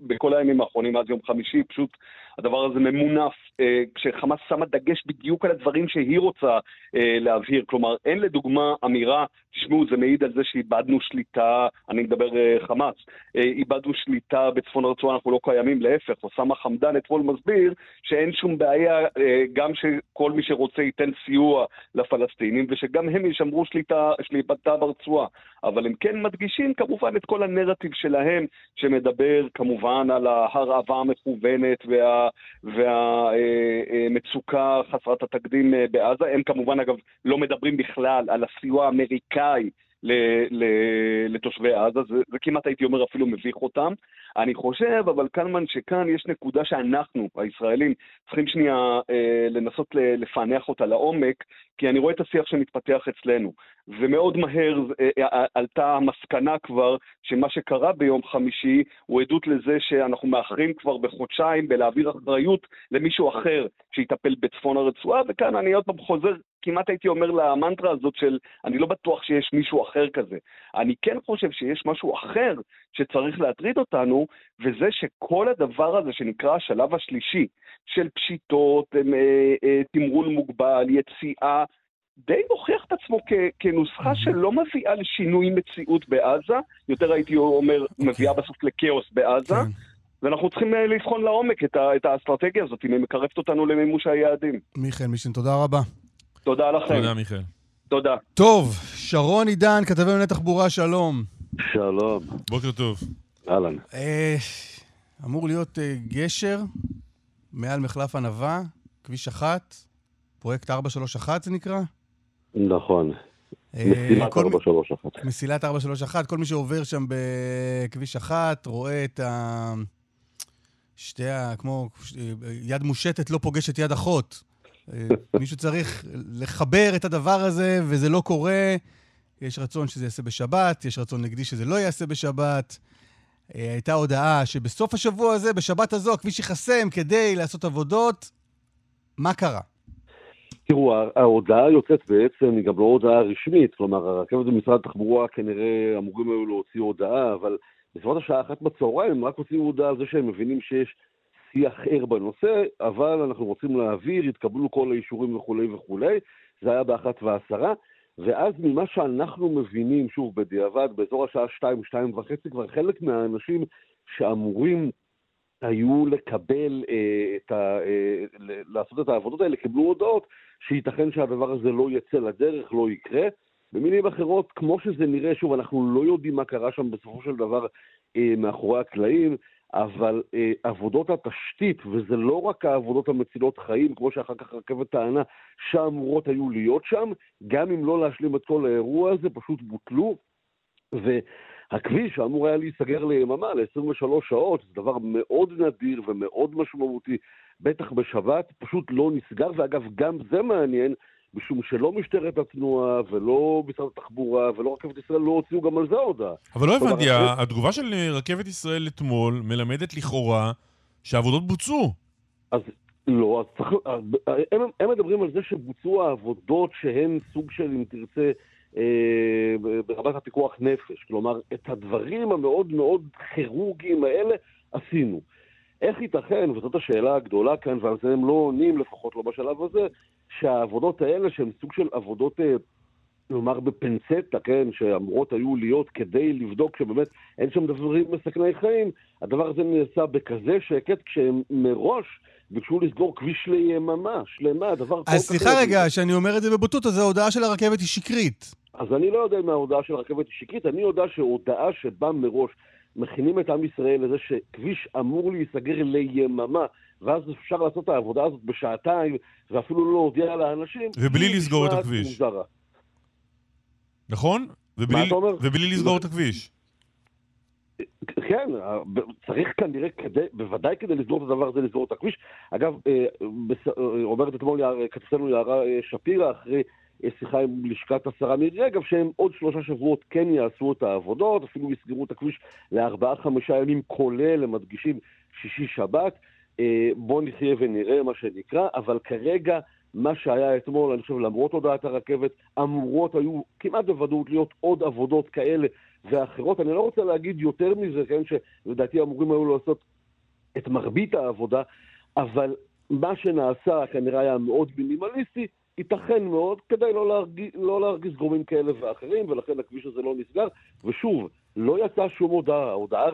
בכל הימים האחרונים, עד יום חמישי, פשוט הדבר הזה ממונף, אה, כשחמאס שמה דגש בדיוק על הדברים שהיא רוצה אה, להבהיר. כלומר, אין לדוגמה אמירה, תשמעו, זה מעיד על זה שאיבדנו שליטה, אני מדבר אה, חמאס, איבדנו שליטה בצפון הרצועה, אנחנו לא קיימים, להפך. אוסאמה חמדן אתמול מסביר שאין שום בעיה, גם שכל מי שרוצה ייתן סיוע לפלסטינים, ושגם הם ישמרו שליטה, שליטה ברצועה. אבל הם כן מדגישים כמובן את כל הנרטיב שלהם, שמדבר כמובן על ההרעבה המכוונת וה... והמצוקה חסרת התקדים בעזה. הם כמובן, אגב, לא מדברים בכלל על הסיוע האמריקאי לתושבי עזה, זה, זה כמעט הייתי אומר אפילו מביך אותם. אני חושב, אבל קלמן, שכאן יש נקודה שאנחנו, הישראלים, צריכים שנייה אה, לנסות לפענח אותה לעומק, כי אני רואה את השיח שמתפתח אצלנו. ומאוד מהר אה, אה, עלתה המסקנה כבר שמה שקרה ביום חמישי הוא עדות לזה שאנחנו מאחרים כבר בחודשיים בלהעביר אחריות למישהו אחר שיטפל בצפון הרצועה, וכאן אני עוד פעם חוזר כמעט הייתי אומר למנטרה הזאת של אני לא בטוח שיש מישהו אחר כזה. אני כן חושב שיש משהו אחר שצריך להטריד אותנו, וזה שכל הדבר הזה שנקרא השלב השלישי, של פשיטות, אה, אה, תמרון מוגבל, יציאה, די מוכיח את עצמו כ- כנוסחה שלא מביאה לשינוי מציאות בעזה, יותר הייתי אומר. אוקיי. מביאה בסוף לכאוס בעזה. כן. ואנחנו צריכים אה, לבחון לעומק את, ה- את האסטרטגיה הזאת, אם היא מקרבת אותנו למימוש היעדים. מיכאל מישן, תודה רבה. תודה לכם. תודה, מיכאל. תודה. טוב, שרון עידן, כתבי ענייני תחבורה, שלום. שלום. בוקר טוב. אהלן. אה, אמור להיות אה, גשר מעל מחלף ענווה, כביש אחת, פרויקט 431 זה נקרא? נכון. אה, מסילת 431. מסילת 431, כל מי שעובר שם בכביש אחת רואה את ה... שתי ה... כמו יד מושטת לא פוגשת יד אחות. אה, מישהו צריך לחבר את הדבר הזה, וזה לא קורה. יש רצון שזה ייעשה בשבת, יש רצון נגדי שזה לא ייעשה בשבת. אה, הייתה הודעה שבסוף השבוע הזה, בשבת הזו, הכביש ייחסם כדי לעשות עבודות. מה קרה? תראו, ההודעה יוצאת בעצם, היא גם לא הודעה רשמית, כלומר, הרכבת במשרד התחבורה כנראה אמורים היו להוציא הודעה, אבל בסביבות השעה אחת בצהריים הם רק הוציאו הודעה על זה שהם מבינים שיש שיח ער בנושא, אבל אנחנו רוצים להעביר, התקבלו כל האישורים וכולי וכולי, זה היה באחת ועשרה, ואז ממה שאנחנו מבינים, שוב, בדיעבד, באזור השעה שתיים, שתיים וחצי, כבר חלק מהאנשים שאמורים היו לקבל, אה, את ה, אה, לעשות את העבודות האלה, קיבלו הודעות שייתכן שהדבר הזה לא יצא לדרך, לא יקרה. במילים אחרות, כמו שזה נראה, שוב, אנחנו לא יודעים מה קרה שם בסופו של דבר אה, מאחורי הקלעים, אבל אה, עבודות התשתית, וזה לא רק העבודות המצילות חיים, כמו שאחר כך הרכבת טענה, שאמורות היו להיות שם, גם אם לא להשלים את כל האירוע הזה, פשוט בוטלו. והכביש שאמור היה להיסגר ליממה, ל-23 שעות, זה דבר מאוד נדיר ומאוד משמעותי, בטח בשבת, פשוט לא נסגר, ואגב, גם זה מעניין, משום שלא משטרת התנועה ולא משרד התחבורה ולא רכבת ישראל לא הוציאו גם על זה הודעה. אבל לא הבנתי, התגובה של רכבת ישראל אתמול מלמדת לכאורה שהעבודות בוצעו. אז לא, אז צריך... הם, הם מדברים על זה שבוצעו העבודות שהן סוג של, אם תרצה, אה, ברמת הפיקוח נפש. כלומר, את הדברים המאוד מאוד כירורגיים האלה עשינו. איך ייתכן, וזאת השאלה הגדולה כאן, ועל זה הם לא עונים, לפחות לא בשלב הזה, שהעבודות האלה, שהן סוג של עבודות, אה, נאמר בפנצטה, כן, שאמורות היו להיות כדי לבדוק שבאמת אין שם דברים מסכני חיים, הדבר הזה נעשה בכזה שקט, כשהם מראש ביקשו לסגור כביש ליממה שלמה, דבר כל כך... אז סליחה רגע, שאני אומר את זה בבוטות, אז ההודעה של הרכבת היא שקרית. אז אני לא יודע אם ההודעה של הרכבת היא שקרית, אני יודע שהודעה שבאה מראש מכינים את עם ישראל לזה שכביש אמור להיסגר ליממה, ואז אפשר לעשות את העבודה הזאת בשעתיים, ואפילו לא להודיע לאנשים. ובלי לסגור את הכביש. מוזרה. נכון? ובלי, מה אתה אומר? ובלי לסגור את הכביש. כן, צריך כנראה, כדי, בוודאי כדי לסגור את הדבר הזה, לסגור את הכביש. אגב, אה, אה, אומרת אתמול כתבתנו יערה אה, שפירא, אחרי שיחה עם לשכת השרה מירי רגב, שהם עוד שלושה שבועות כן יעשו את העבודות, אפילו יסגרו את הכביש לארבעה-חמישה ימים, כולל, הם מדגישים, שישי-שבת. אה, בואו נחיה ונראה, מה שנקרא, אבל כרגע, מה שהיה אתמול, אני חושב, למרות הודעת הרכבת, אמורות היו כמעט בוודאות להיות עוד עבודות כאלה ואחרות. אני לא רוצה להגיד יותר מזה, כן, שלדעתי אמורים היו לעשות את מרבית העבודה, אבל מה שנעשה כנראה היה מאוד מינימליסטי, ייתכן מאוד, כדי לא להרגיז, לא להרגיז גורמים כאלה ואחרים, ולכן הכביש הזה לא נסגר. ושוב, לא יצאה שום הודעה. ההודעה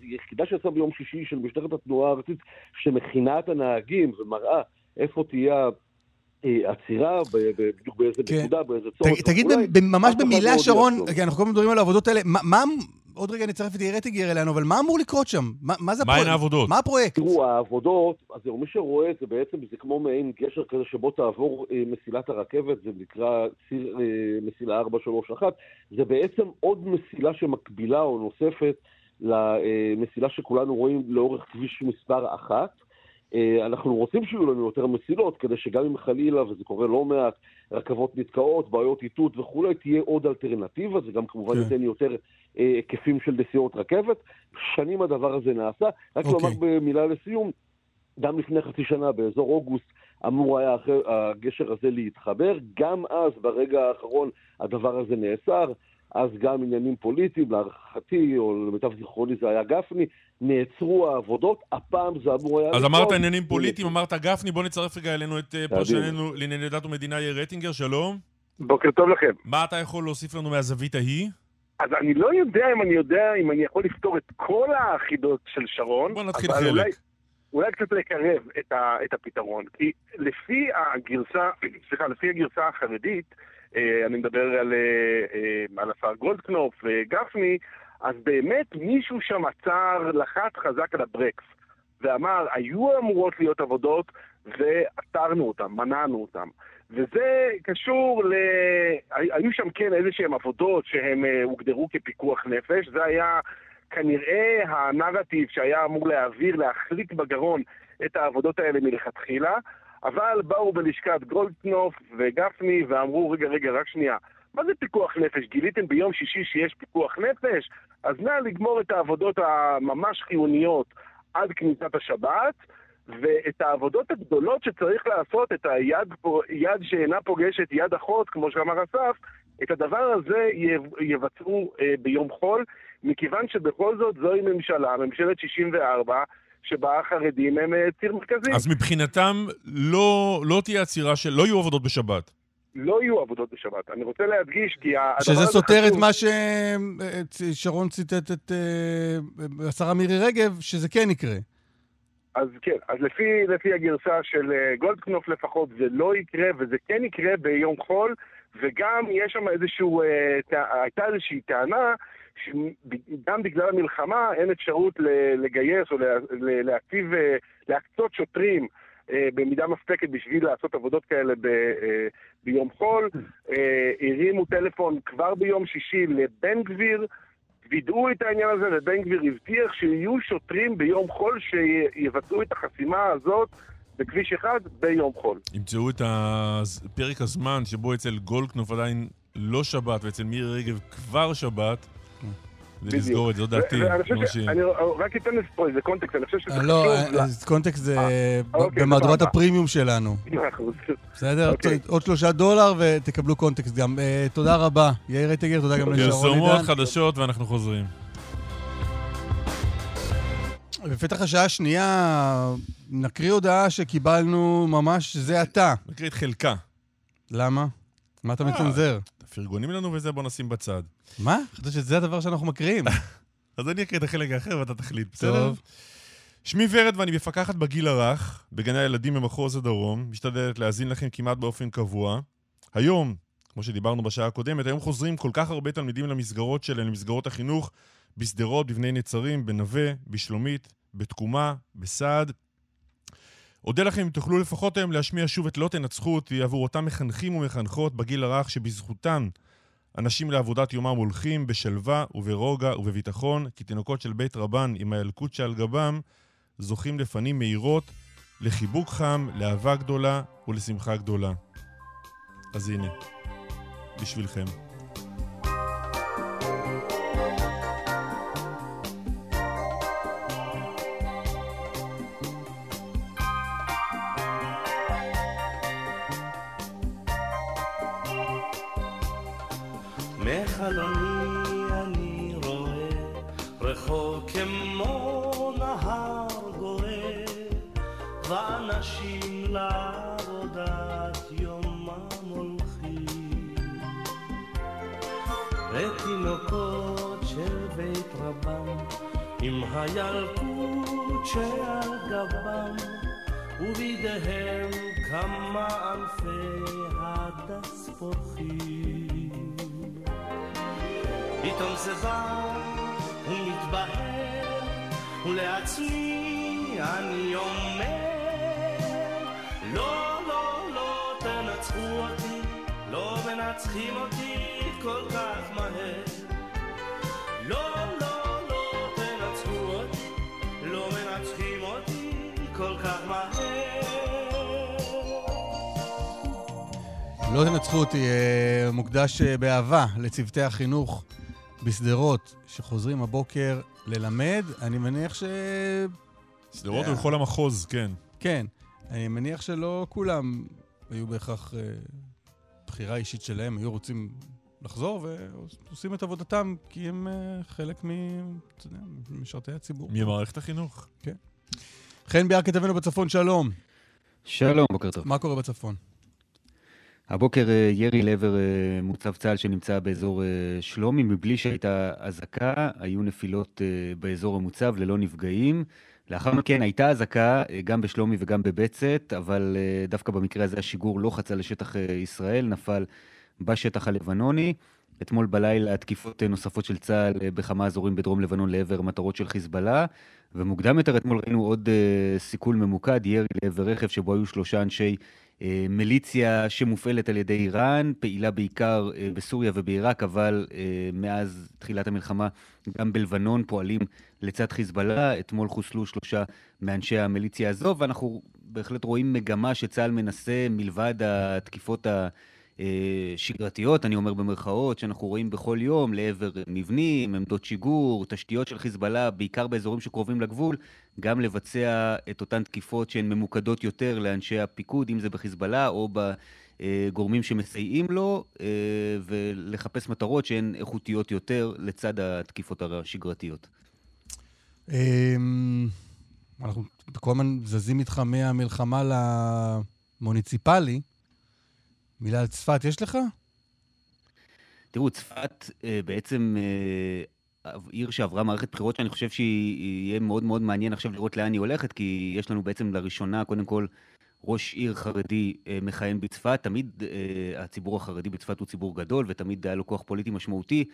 היחידה שיצאה ביום שישי של משטרת התנועה הארצית, שמכינה את הנהגים ומראה איפה תהיה עצירה, בדיוק באיזה כן. נקודה, באיזה צורך. תגיד ממש במילה, לא שרון, כי אנחנו כל הזמן מדברים על העבודות האלה, מה, עוד רגע נצרף את יאיר רטיגר אלינו, אבל מה אמור לקרות שם? מה, מה זה מה הן הפרויקט? העבודות? מה הפרויקט? תראו, העבודות, אז מי שרואה את זה בעצם, זה כמו מעין גשר כזה שבו תעבור אה, מסילת הרכבת, זה נקרא ציר אה, מסילה 431, זה בעצם עוד מסילה שמקבילה או נוספת למסילה שכולנו רואים לאורך כביש מספר אחת. אה, אנחנו רוצים שיהיו לנו יותר מסילות, כדי שגם אם חלילה, וזה קורה לא מעט, רכבות נתקעות, בעיות איתות וכולי, תהיה עוד אלטרנטיבה, זה גם כמובן כן. ייתן יותר אה, היקפים של נסיעות רכבת. שנים הדבר הזה נעשה. רק אוקיי. לומר במילה לסיום, גם לפני חצי שנה, באזור אוגוסט, אמור היה אחרי, הגשר הזה להתחבר. גם אז, ברגע האחרון, הדבר הזה נאסר. אז גם עניינים פוליטיים, להערכתי, או למיטב זיכרוני זה היה גפני, נעצרו העבודות, הפעם זה אמור היה... אז אמרת. עניינים פוליטיים, אמרת גפני, בוא נצרף רגע אלינו את אה, פרשננו לענייני דת ומדינה יאיר רטינגר, שלום. בוקר טוב לכם. מה אתה יכול להוסיף לנו מהזווית ההיא? אז אני לא יודע אם אני יודע אם אני יכול לפתור את כל החידות של שרון. בוא נתחיל אבל חלק. אולי, אולי קצת לקרב את, ה, את הפתרון. כי לפי הגרסה, סליחה, לפי הגרסה החרדית, אה, אני מדבר על, אה, אה, על השר גולדקנופ וגפני, אז באמת מישהו שם עצר, לחץ חזק על הברקס, ואמר, היו אמורות להיות עבודות, ועצרנו אותן, מנענו אותן. וזה קשור ל... היו שם כן איזה שהן עבודות שהן אה, הוגדרו כפיקוח נפש, זה היה כנראה הנרטיב שהיה אמור להעביר, להחליט בגרון את העבודות האלה מלכתחילה, אבל באו בלשכת גולדקנופ וגפני ואמרו, רגע, רגע, רק שנייה, מה זה פיקוח נפש? גיליתם ביום שישי שיש פיקוח נפש? אז נא לגמור את העבודות הממש חיוניות עד כניסת השבת, ואת העבודות הגדולות שצריך לעשות, את היד יד שאינה פוגשת יד אחות, כמו שאמר אסף, את הדבר הזה יב- יבצעו אה, ביום חול, מכיוון שבכל זאת זוהי ממשלה, ממשלת 64, שבה החרדים הם אה, ציר מרכזי. אז מבחינתם לא לא תהיה עצירה של... לא יהיו עבודות בשבת. לא יהיו עבודות בשבת. אני רוצה להדגיש כי הדבר שזה הזה סותר את. מה ששרון ציטט את אה, השרה מירי רגב, שזה כן יקרה. אז כן, אז לפי, לפי הגרסה של אה, גולדקנופ לפחות זה לא יקרה, וזה כן יקרה ביום חול, וגם יש שם איזשהו, אה, הייתה איזושהי טענה שגם בגלל המלחמה אין אפשרות לגייס או להציב, אה, להקצות שוטרים אה, במידה מספקת בשביל לעשות עבודות כאלה אה, ביום חול. הרימו טלפון כבר ביום שישי לבן גביר, וידאו את העניין הזה, ובן גביר הבטיח שיהיו שוטרים ביום חול שיבצעו את החסימה הזאת בכביש אחד ביום חול. ימצאו את פרק הזמן שבו אצל גולדקנופ עדיין לא שבת, ואצל מירי רגב כבר שבת, כדי בדיוק. לסגור את זה, זו דעתי. ש... ש- אני רק אתן לזה פה איזה קונטקסט, אני חושב שזה אה, חשוב. לא, קונטקסט זה אוקיי, במהדורת. הפרימיום שלנו. בסדר? אוקיי. עוד שלושה דולר ותקבלו קונטקסט גם. אה, תודה רבה. יאיר רייטגר, תודה גם לשרון פרסומות עידן. חדשות ואנחנו חוזרים. בפתח השעה השנייה נקריא הודעה שקיבלנו ממש זה עתה. נקריא את חלקה. למה? מה אתה אה. מצנזר? פרגונים לנו וזה בוא נשים בצד. מה? חשבתי שזה הדבר שאנחנו מקריאים. אז אני אקריא את החלק האחר ואתה תחליט, בסדר? טוב. שמי ורד ואני מפקחת בגיל הרך, בגני הילדים במחוז הדרום, משתדלת להאזין לכם כמעט באופן קבוע. היום, כמו שדיברנו בשעה הקודמת, היום חוזרים כל כך הרבה תלמידים למסגרות שלהם, למסגרות החינוך, בשדרות, בבני נצרים, בנווה, בשלומית, בתקומה, בסעד. אודה לכם אם תוכלו לפחות היום להשמיע שוב את לא תנצחו אותי עבור אותם מחנכים ומחנכות בגיל הרך שבזכותן אנשים לעבודת יומם הולכים בשלווה וברוגע ובביטחון, כי תינוקות של בית רבן עם הילקוט שעל גבם זוכים לפנים מהירות, לחיבוק חם, לאהבה גדולה ולשמחה גדולה. אז הנה, בשבילכם. לא תנצחו אותי, אה, מוקדש אה, באהבה לצוותי החינוך בשדרות, שחוזרים הבוקר ללמד. אני מניח ש... שדרות הוא לכל המחוז, כן. כן. אני מניח שלא כולם היו בהכרח אה, בחירה אישית שלהם, היו רוצים לחזור ועושים את עבודתם כי הם אה, חלק מ... אתה יודע, משרתי הציבור. ממערכת החינוך. כן. חן ביאר כתבנו בצפון, שלום. שלום, בוקר טוב. מה קורה בצפון? הבוקר אה, ירי לעבר אה, מוצב צה"ל שנמצא באזור אה, שלומי, מבלי שהייתה אזעקה, היו נפילות באזור המוצב ללא נפגעים. לאחר מכן הייתה אזעקה גם בשלומי וגם בבצת, אבל דווקא במקרה הזה השיגור לא חצה לשטח ישראל, נפל בשטח הלבנוני. אתמול בלילה תקיפות אה, נוספות של צה"ל בכמה אזורים בדרום לבנון לעבר מטרות של חיזבאללה, ומוקדם יותר אתמול ראינו עוד סיכול ממוקד, ירי לעבר רכב שבו היו שלושה אנשי מיליציה שמופעלת על ידי איראן, פעילה בעיקר אה, בסוריה ובעיראק, אבל אה, מאז תחילת המלחמה גם בלבנון פועלים לצד חיזבאללה. אתמול חוסלו שלושה מאנשי המיליציה הזו, ואנחנו בהחלט רואים מגמה שצה"ל מנסה, מלבד התקיפות ה... אה, שגרתיות, אני אומר במרכאות, שאנחנו רואים בכל יום לעבר מבנים, עמדות שיגור, תשתיות של חיזבאללה, בעיקר באזורים שקרובים לגבול, גם לבצע את אותן תקיפות שהן ממוקדות יותר לאנשי הפיקוד, אם זה בחיזבאללה או בגורמים שמסייעים לו, אה, ולחפש מטרות שהן איכותיות יותר לצד התקיפות השגרתיות. אמ, אנחנו כל הזמן זזים איתך מהמלחמה למוניציפלי. מילה על צפת יש לך? תראו, צפת אה, בעצם אה, עיר שעברה מערכת בחירות שאני חושב שיהיה מאוד מאוד מעניין עכשיו לראות לאן היא הולכת, כי יש לנו בעצם לראשונה, קודם כל, ראש עיר חרדי אה, מכהן בצפת. תמיד הציבור החרדי בצפת הוא ציבור גדול, ותמיד היה לו כוח פוליטי משמעותי,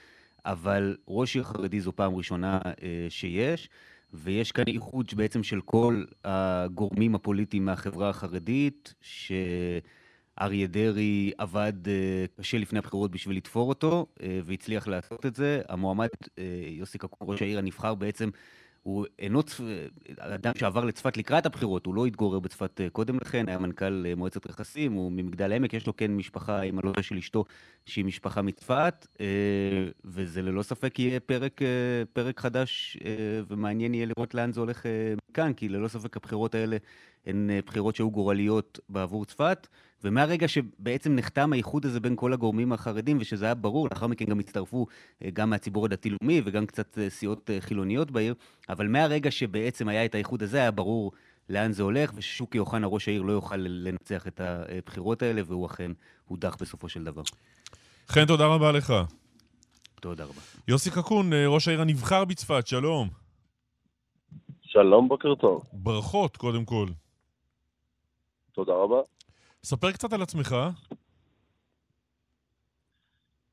אבל ראש עיר חרדי זו פעם ראשונה שיש. ויש כאן איחוד בעצם של כל הגורמים הפוליטיים מהחברה החרדית, ש... אריה דרעי עבד uh, קשה לפני הבחירות בשביל לתפור אותו, uh, והצליח לעשות את זה. המועמד uh, יוסי קקון, ראש העיר הנבחר, בעצם הוא אינו צפ... אדם שעבר לצפת לקראת הבחירות, הוא לא התגורר בצפת קודם לכן, היה מנכ"ל מועצת רכסים, הוא ממגדל העמק, יש לו כן משפחה, עם הלוטה של אשתו, שהיא משפחה מצפת, וזה ללא ספק יהיה פרק, פרק חדש, ומעניין יהיה לראות לאן זה הולך מכאן, כי ללא ספק הבחירות האלה הן בחירות שהיו גורליות בעבור צפת. ומהרגע שבעצם נחתם האיחוד הזה בין כל הגורמים החרדים, ושזה היה ברור, לאחר מכן גם הצטרפו אה, גם מהציבור הדתי-לאומי וגם קצת אה, סיעות אה, חילוניות בעיר, אבל מהרגע שבעצם היה את האיחוד הזה, היה ברור לאן זה הולך, וששוקי אוחנה, ראש העיר, לא יוכל לנצח את הבחירות האלה, והוא אכן הודח בסופו של דבר. חן, תודה רבה לך. תודה רבה. יוסי קקון, ראש העיר הנבחר בצפת, שלום. שלום, בוקר טוב. ברכות, קודם כל. תודה רבה. ספר קצת על עצמך.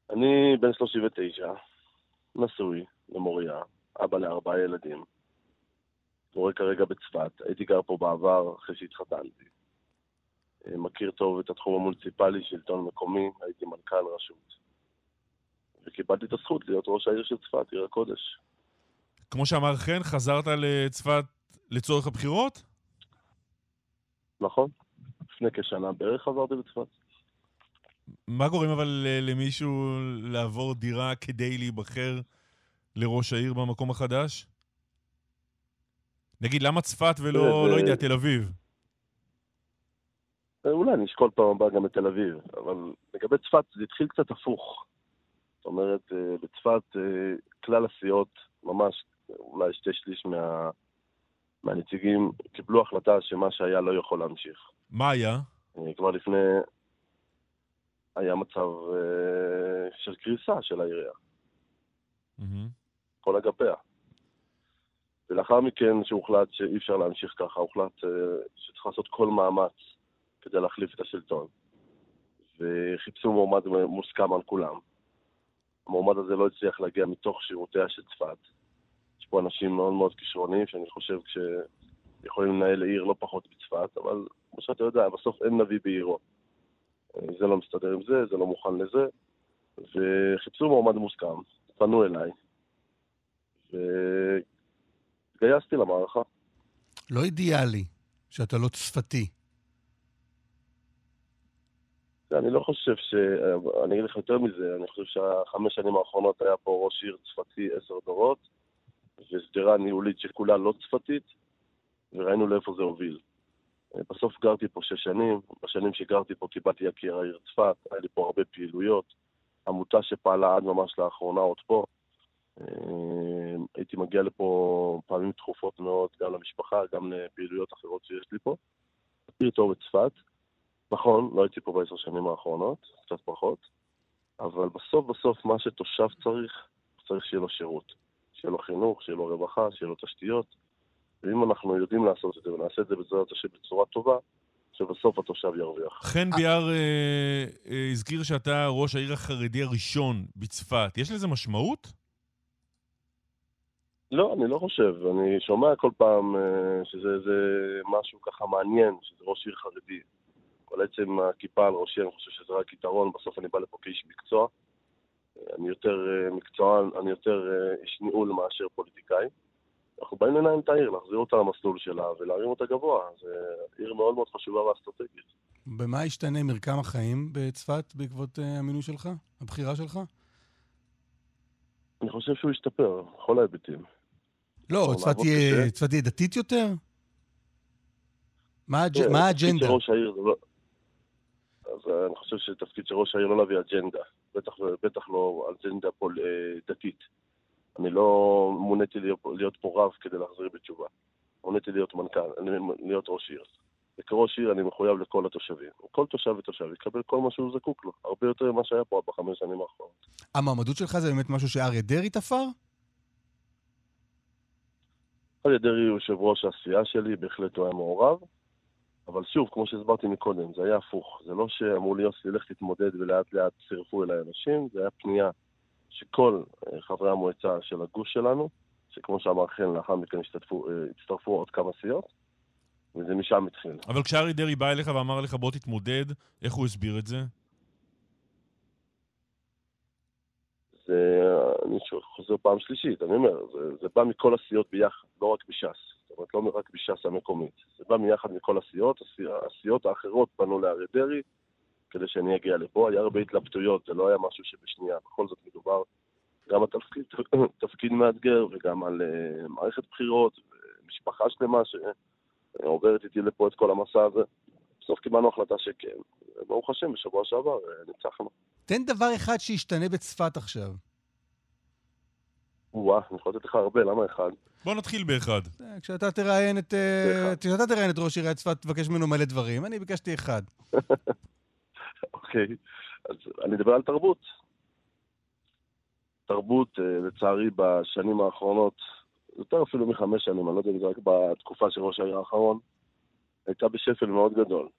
אני בן 39, נשוי למוריה, אבא לארבעה ילדים. קורא כרגע בצפת, הייתי גר פה בעבר אחרי שהתחתנתי. אה, מכיר טוב את התחום המוניציפלי, שלטון מקומי, הייתי מנכ"ל רשות. וקיבלתי את הזכות להיות ראש העיר של צפת, עיר הקודש. כמו שאמר חן, חזרת לצפת לצורך הבחירות? נכון. לפני כשנה בערך חזרתי לצפת. מה גורם אבל למישהו לעבור דירה כדי להיבחר לראש העיר במקום החדש? נגיד, למה צפת ולא, לא יודע, תל אביב? אה, אולי נשקול פעם הבאה גם את תל אביב, אבל לגבי צפת זה התחיל קצת הפוך. זאת אומרת, אה, בצפת אה, כלל הסיעות, ממש אולי שתי שליש מה, מהנציגים, קיבלו החלטה שמה שהיה לא יכול להמשיך. מה היה? אה, כבר לפני... היה מצב אה, של קריסה של העירייה. Mm-hmm. כל אגפיה. ולאחר מכן, שהוחלט שאי אפשר להמשיך ככה, הוחלט אה, שצריך לעשות כל מאמץ כדי להחליף את השלטון. וחיפשו מועמד מוסכם על כולם. המועמד הזה לא הצליח להגיע מתוך שירותיה של צפת. יש פה אנשים מאוד מאוד כישרוניים, שאני חושב שיכולים לנהל עיר לא פחות בצפת, אבל כמו שאתה יודע, בסוף אין נביא בעירו. אה, זה לא מסתדר עם זה, זה לא מוכן לזה, וחיפשו מועמד מוסכם, פנו אליי, והתגייסתי למערכה. לא אידיאלי שאתה לא צפתי. אני לא חושב ש... אני אגיד לך יותר מזה, אני חושב שהחמש שנים האחרונות היה פה ראש עיר צפתי עשר דורות, ושדרה ניהולית שכולה לא צפתית, וראינו לאיפה זה הוביל. בסוף גרתי פה שש שנים, בשנים שגרתי פה קיבלתי יקיר העיר צפת, היה לי פה הרבה פעילויות, עמותה שפעלה עד ממש לאחרונה עוד פה. הייתי מגיע לפה פעמים תכופות מאוד, גם למשפחה, גם לפעילויות אחרות שיש לי פה. עיר טוב בצפת. נכון, לא הייתי פה בעשר שנים האחרונות, קצת פחות, אבל בסוף בסוף מה שתושב צריך, צריך שיהיה לו שירות. שיהיה לו חינוך, שיהיה לו רווחה, שיהיה לו תשתיות. ואם אנחנו יודעים לעשות את זה ונעשה את זה בעזרת השם בצורה טובה, שבסוף התושב ירוויח. חן ביאר אה, אה, הזכיר שאתה ראש העיר החרדי הראשון בצפת. יש לזה משמעות? לא, אני לא חושב. אני שומע כל פעם אה, שזה זה משהו ככה מעניין, שזה ראש עיר חרדי. כל עצם הכיפה על ראשי, אני חושב שזה רק יתרון, בסוף אני בא לפה כאיש מקצוע. אני יותר אה, מקצוען, אני יותר אה, איש ניהול מאשר פוליטיקאי. אנחנו באים לנהל את העיר, להחזיר אותה למסלול שלה ולהרים אותה גבוה. זו עיר מאוד מאוד חשובה ואסטרטגית. במה ישתנה מרקם החיים בצפת בעקבות אה, המינוי שלך? הבחירה שלך? אני חושב שהוא ישתפר, בכל ההיבטים. לא, צפת תהיה דתית יותר? מה האג'נדה? ראש העיר זה לא... אז אני חושב שתפקיד של ראש העיר לא להביא אג'נדה, בטח, בטח לא אג'נדה פול, דתית. אני לא מוניתי להיות, פה רב כדי להחזיר בתשובה. מוניתי להיות מנכ"ל, להיות ראש עיר. וכראש עיר אני מחויב לכל התושבים. כל תושב ותושב יקבל כל מה שהוא זקוק לו, הרבה יותר ממה שהיה פה בחמש שנים האחרונות. המעמדות שלך זה באמת משהו שאריה דרעי תפר? אריה דרעי הוא יושב ראש הסיעה שלי, בהחלט הוא היה מעורב. אבל שוב, כמו שהסברתי מקודם, זה היה הפוך. זה לא שאמרו לי, יוסי, לך תתמודד ולאט לאט צירפו אליי אנשים, זה היה פנייה שכל אה, חברי המועצה של הגוש שלנו, שכמו שאמר חן, לאחר מכן השתתפו, אה, הצטרפו עוד כמה סיעות, וזה משם התחיל. אבל כשארי דרעי בא אליך ואמר לך, בוא תתמודד, איך הוא הסביר את זה? זה, אני חוזר פעם שלישית, אני אומר, זה, זה בא מכל הסיעות ביחד, לא רק בש"ס. אומרת, לא רק בש"ס המקומית. זה בא מיחד מכל הסיעות, הסיעות האחרות פנו לאריה דרעי כדי שאני אגיע לפה. היה הרבה התלבטויות, זה לא היה משהו שבשנייה. בכל זאת מדובר גם על תפקיד, תפקיד מאתגר וגם על uh, מערכת בחירות, ומשפחה שלמה שעוברת איתי לפה את כל המסע הזה. בסוף קיבלנו החלטה שכן. ברוך השם, בשבוע שעבר uh, ניצחנו. תן דבר אחד שישתנה בצפת עכשיו. וואה, אני יכול לתת לך הרבה, למה אחד? בוא נתחיל באחד. אה, כשאתה תראיין את, אה, כשאתה תראיין את ראש עיריית צפת, תבקש ממנו מלא דברים. אני ביקשתי אחד. אוקיי, אז אני אדבר על תרבות. תרבות, אה, לצערי, בשנים האחרונות, יותר אפילו מחמש שנים, אני לא יודע אם זה רק בתקופה של ראש העיר האחרון, הייתה בשפל מאוד גדול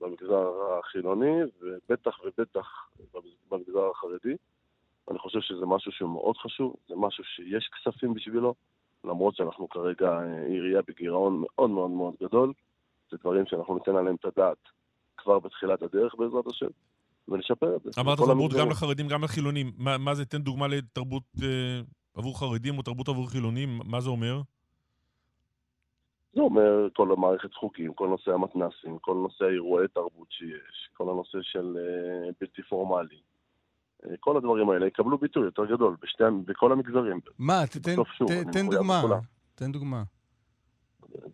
במגזר החילוני, ובטח ובטח במגזר החרדי. אני חושב שזה משהו שהוא מאוד חשוב, זה משהו שיש כספים בשבילו, למרות שאנחנו כרגע אה, עירייה בגירעון מאוד מאוד מאוד גדול. זה דברים שאנחנו ניתן עליהם את הדעת כבר בתחילת הדרך בעזרת השם, ונשפר את זה. אמרת תרבות גם לחרדים, גם לחילונים. מה, מה זה, תן דוגמה לתרבות אה, עבור חרדים או תרבות עבור חילונים, מה זה אומר? זה אומר כל המערכת חוקים, כל נושא המתנסים, כל נושא האירועי תרבות שיש, כל הנושא של אה, בלתי פורמלי. כל הדברים האלה יקבלו ביטוי יותר גדול בשתי, בכל המגזרים. מה? תתן, שוב, ת, תן דוגמה. תן דוגמה.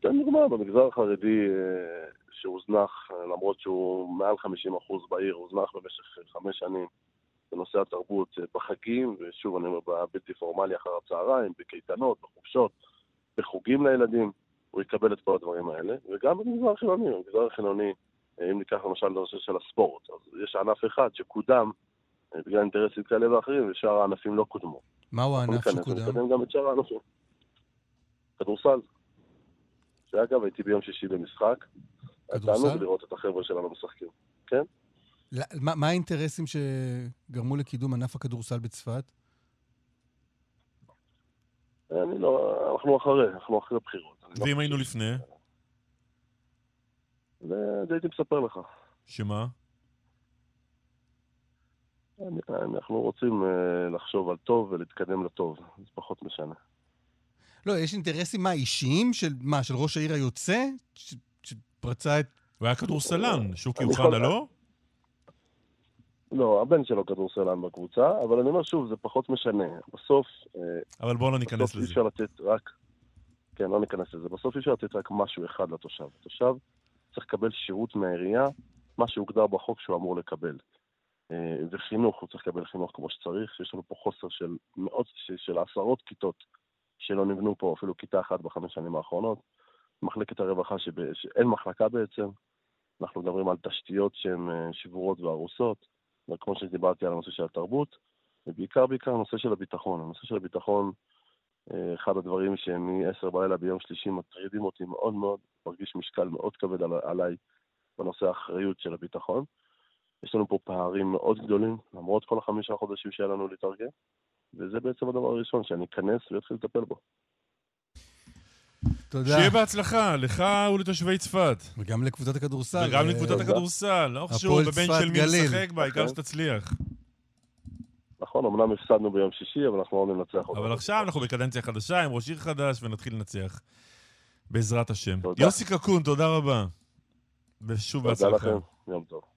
תן דוגמה, במגזר החרדי אה, שהוזנח, למרות שהוא מעל 50% בעיר, הוזנח במשך חמש שנים בנושא התרבות אה, בחגים, ושוב, אני אומר, בבלתי פורמלי אחר הצהריים, בקייטנות, בחופשות, בחוגים לילדים, הוא יקבל את כל הדברים האלה. וגם במגזר החילוני, במגזר החילוני, אה, אם ניקח למשל את הנושא של הספורט, אז יש ענף אחד שקודם בגלל אינטרסים כאלה ואחרים, ושאר הענפים לא קודמו. מהו הענף שקודם? נקדם גם את שאר הענפים. כדורסל. שאגב, הייתי ביום שישי במשחק. כדורסל? לראות את החבר'ה שלנו משחקים. כן. מה, מה האינטרסים שגרמו לקידום ענף הכדורסל בצפת? אני לא, אנחנו אחרי, אנחנו אחרי בחירות. אני לא ואם חושב היינו לפני? זה זה הייתי מספר לך. שמה? אנחנו רוצים אה, לחשוב על טוב ולהתקדם לטוב, זה פחות משנה. לא, יש אינטרסים מה, אישיים של מה, של ראש העיר היוצא? שפרצה את... הוא היה כדורסלן, שוקי אני אוחנה לא? לא, הבן שלו כדורסלן בקבוצה, אבל אני אומר שוב, זה פחות משנה. בסוף... אה, אבל בואו לא ניכנס בסוף אי לזה. אפשר לתת רק... כן, לא ניכנס לזה. בסוף אי אפשר לתת רק משהו אחד לתושב. התושב צריך לקבל שירות מהעירייה, מה שהוגדר בחוק שהוא אמור לקבל. אה, וחינוך, הוא צריך לקבל חינוך כמו שצריך. יש לנו פה חוסר של מאות, של, עשרות כיתות שלא נבנו פה, אפילו כיתה אחת בחמש שנים האחרונות. מחלקת הרווחה שב, שאין מחלקה בעצם. אנחנו מדברים על תשתיות שהן אה, שבורות והרוסות, וכמו שדיברתי על הנושא של התרבות, ובעיקר בעיקר הנושא של הביטחון. הנושא של הביטחון, אה, אחד הדברים שמ-10 בלילה ביום שלישי מטרידים אותי מאוד מאוד, מרגיש משקל מאוד כבד על, עליי בנושא האחריות של הביטחון. יש לנו פה פערים מאוד גדולים, למרות כל החמישה חודשים שהיה לנו להתארגן, וזה בעצם הדבר הראשון, שאני אכנס ואתחיל לטפל בו. תודה. שיהיה בהצלחה, לך ולתושבי צפת. וגם לקבוצת הכדורסל. וגם אה, לקבוצת הכדורסל, לא חשוב בבן של מי. לשחק בה, העיקר. שתצליח. נכון, אמנם הפסדנו ביום שישי, אבל אנחנו לא ננצח אותו. אבל עכשיו אנחנו בקדנציה חדשה עם ראש עיר חדש ונתחיל לנצח. בעזרת השם. תודה. יוסי קקון, תודה רבה. ושוב תודה בהצלחה. לכם, יום טוב.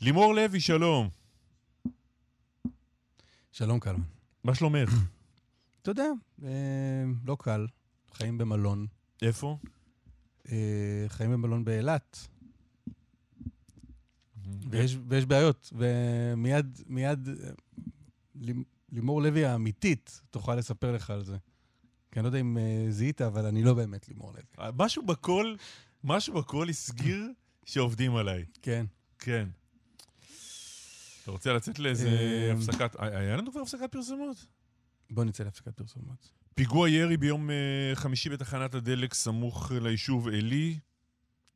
לימור לוי, שלום. שלום קלמן. מה שלומך? אתה יודע, אה, לא קל. חיים במלון. איפה? אה, חיים במלון באילת. ויש, ויש בעיות, ומיד, מיד, אה, לימ- לימור לוי האמיתית תוכל לספר לך על זה. כי אני לא יודע אם זיהית, אבל אני לא באמת לימור לוי. משהו בקול, משהו בקול הסגיר שעובדים עליי. כן. כן. אתה רוצה לצאת לאיזה אה, הפסקת... היה לנו כבר הפסקת פרסומות? בוא נצא להפסקת פרסומות. פיגוע ירי ביום אה, חמישי בתחנת הדלק סמוך ליישוב עלי.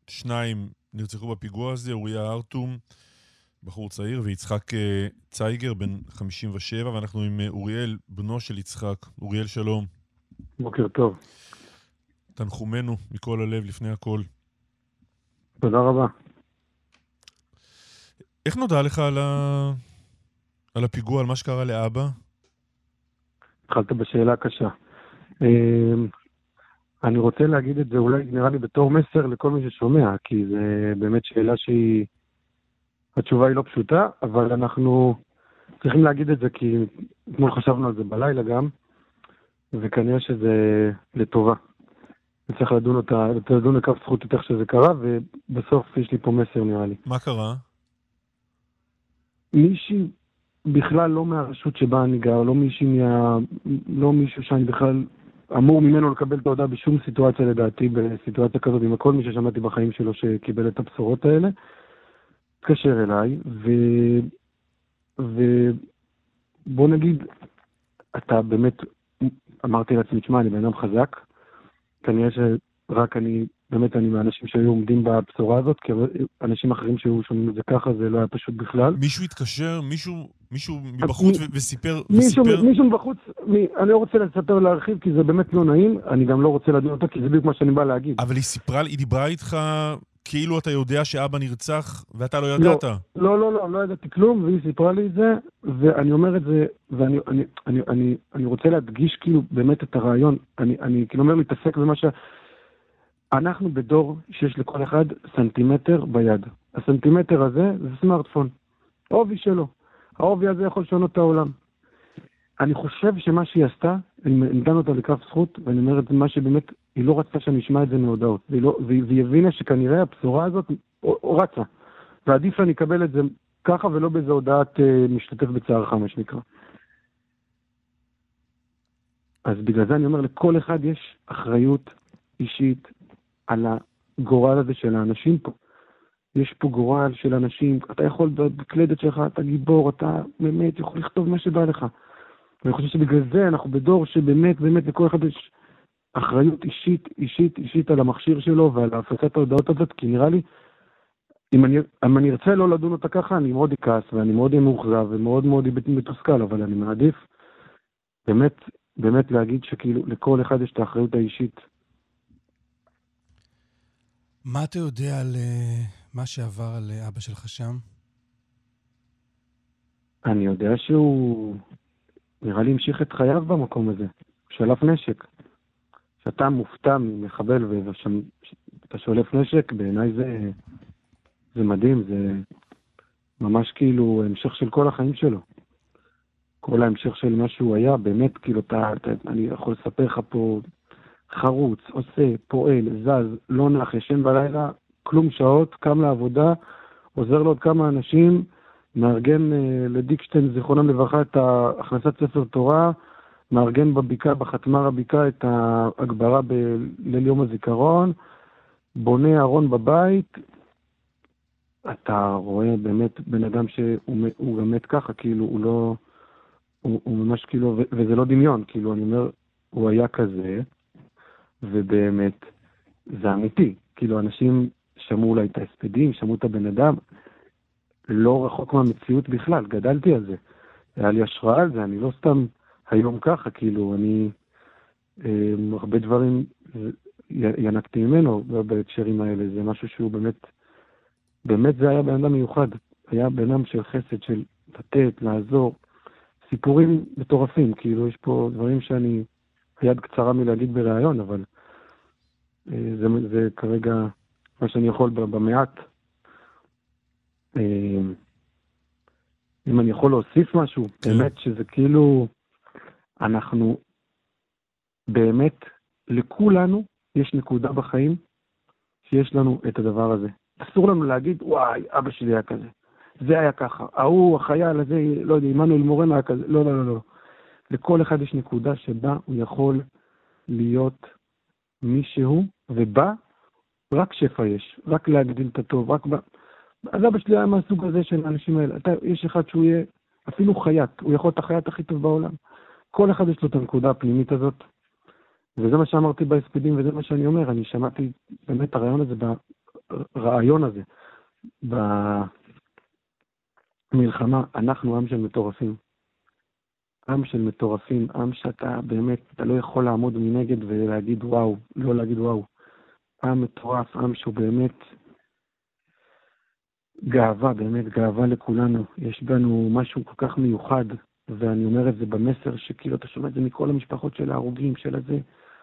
שניים נרצחו בפיגוע הזה, אוריה ארטום, בחור צעיר, ויצחק אה, צייגר, בן 57, ואנחנו עם אה, אוריאל, בנו של יצחק. אוריאל, שלום. בוקר טוב. תנחומינו מכל הלב לפני הכל. תודה רבה. איך נודע לך על, ה... על הפיגוע, על מה שקרה לאבא? התחלת בשאלה קשה. אמ, אני רוצה להגיד את זה אולי נראה לי בתור מסר לכל מי ששומע, כי זה באמת שאלה שהיא... התשובה היא לא פשוטה, אבל אנחנו צריכים להגיד את זה כי אתמול חשבנו על זה בלילה גם, וכנראה שזה לטובה. וצריך לדון אותה, לדון לכף זכות את איך שזה קרה, ובסוף יש לי פה מסר נראה לי. מה קרה? מישהי בכלל לא מהרשות שבה אני גר, לא מישהי מה... לא מישהו שאני בכלל אמור ממנו לקבל את ההודעה בשום סיטואציה לדעתי, בסיטואציה כזאת, עם כל מי ששמעתי בחיים שלו שקיבל את הבשורות האלה, התקשר אליי, ו... ובוא נגיד, אתה באמת, אמרתי לעצמי, תשמע, אני בן אדם חזק, כנראה שרק אני, באמת אני מהאנשים שהיו עומדים בבשורה הזאת, כי אנשים אחרים שהיו שומעים את זה ככה, זה לא היה פשוט בכלל. מישהו התקשר, מישהו, מישהו מבחוץ ו- וסיפר, מישהו, וסיפר... מישהו מבחוץ, מי, אני לא רוצה לספר להרחיב כי זה באמת לא נעים, אני גם לא רוצה לדון אותו כי זה בדיוק מה שאני בא להגיד. אבל היא סיפרה, היא דיברה איתך כאילו אתה יודע שאבא נרצח ואתה לא ידעת. לא, לא, לא, לא ידעתי כלום, והיא סיפרה לי את זה, ואני אומר את זה, ואני אני, אני, אני, אני רוצה להדגיש כאילו באמת את הרעיון, אני, אני כאילו אומר להתעסק במה ש... אנחנו בדור שיש לכל אחד סנטימטר ביד. הסנטימטר הזה זה סמארטפון, עובי שלו. העובי הזה יכול לשנות את העולם. אני חושב שמה שהיא עשתה, אני נתן אותה לכף זכות, ואני אומר את זה מה שבאמת, היא לא רצתה שאני אשמע את זה מהודעות. והיא, לא, והיא, והיא הבינה שכנראה הבשורה הזאת רצה. ועדיף שאני אקבל את זה ככה ולא באיזה הודעת אה, משתתף בצערך, מה שנקרא. אז בגלל זה אני אומר, לכל אחד יש אחריות אישית על הגורל הזה של האנשים פה. יש פה גורל של אנשים, אתה יכול בקלדת שלך, אתה גיבור, אתה באמת יכול לכתוב מה שבא לך. ואני חושב שבגלל זה אנחנו בדור שבאמת, באמת לכל אחד יש אחריות אישית, אישית, אישית על המכשיר שלו ועל הפצת ההודעות הזאת, כי נראה לי, אם אני, אם אני ארצה לא לדון אותה ככה, אני מאוד אכעס ואני מאוד אהיה מאוכזב ומאוד מאוד מתוסכל, אבל אני מעדיף באמת, באמת להגיד שכאילו לכל אחד יש את האחריות האישית. מה אתה יודע על אה, מה שעבר על אה, אבא שלך שם? אני יודע שהוא, נראה לי המשיך את חייו במקום הזה. שלף נשק. כשאתה מופתע ממחבל ואתה שולף נשק, בעיניי זה, זה מדהים, זה ממש כאילו המשך של כל החיים שלו. כל ההמשך של מה שהוא היה, באמת, כאילו, אתה, אתה, אני יכול לספר לך פה, חרוץ, עושה, פועל, זז, לא נח, ישן בלילה, כלום שעות, קם לעבודה, עוזר לעוד כמה אנשים, מארגן אה, לדיקשטיין, זיכרונם לברכה, את הכנסת ספר תורה, מארגן בבקעה, בחתמר הבקעה, את ההגברה בליל יום הזיכרון, בונה ארון בבית. אתה רואה באמת בן אדם שהוא גם מת ככה, כאילו, הוא לא... הוא, הוא ממש כאילו, וזה לא דמיון, כאילו, אני אומר, הוא היה כזה, ובאמת, זה אמיתי. כאילו, אנשים שמעו אולי את ההספדים, שמעו את הבן אדם, לא רחוק מהמציאות בכלל, גדלתי על זה. היה לי השראה על זה, אני לא סתם היום ככה, כאילו, אני... אה, הרבה דברים ינקתי ממנו בהקשרים האלה, זה משהו שהוא באמת, באמת זה היה בן אדם מיוחד. היה בן אדם של חסד, של לתת, לעזור. סיפורים מטורפים, כאילו, יש פה דברים שאני, היד קצרה מלהגיד בריאיון, אבל זה, זה כרגע מה שאני יכול במעט. אה, אם אני יכול להוסיף משהו, כן. באמת שזה כאילו, אנחנו, באמת, לכולנו יש נקודה בחיים שיש לנו את הדבר הזה. אסור לנו להגיד, וואי, אבא שלי היה כזה. זה היה ככה. ההוא, החייל הזה, לא יודע, עמנואל מורנו היה כזה. לא, לא, לא, לא. לכל אחד יש נקודה שבה הוא יכול להיות מישהו, ובה רק שפע יש, רק להגדיל את הטוב, רק ב... אז אבא שלי היה מהסוג הזה של האנשים האלה. אתה, יש אחד שהוא יהיה אפילו חייט, הוא יכול להיות החייט הכי טוב בעולם. כל אחד יש לו את הנקודה הפנימית הזאת, וזה מה שאמרתי בהספדים, וזה מה שאני אומר, אני שמעתי באמת הרעיון הזה, ברעיון הזה, במלחמה, אנחנו עם של מטורפים. עם של מטורפים, עם שאתה באמת, אתה לא יכול לעמוד מנגד ולהגיד וואו, לא להגיד וואו. עם מטורף, עם שהוא באמת גאווה, באמת גאווה לכולנו. יש בנו משהו כל כך מיוחד, ואני אומר את זה במסר שכאילו אתה שומע את זה מכל המשפחות של ההרוגים, של הזה.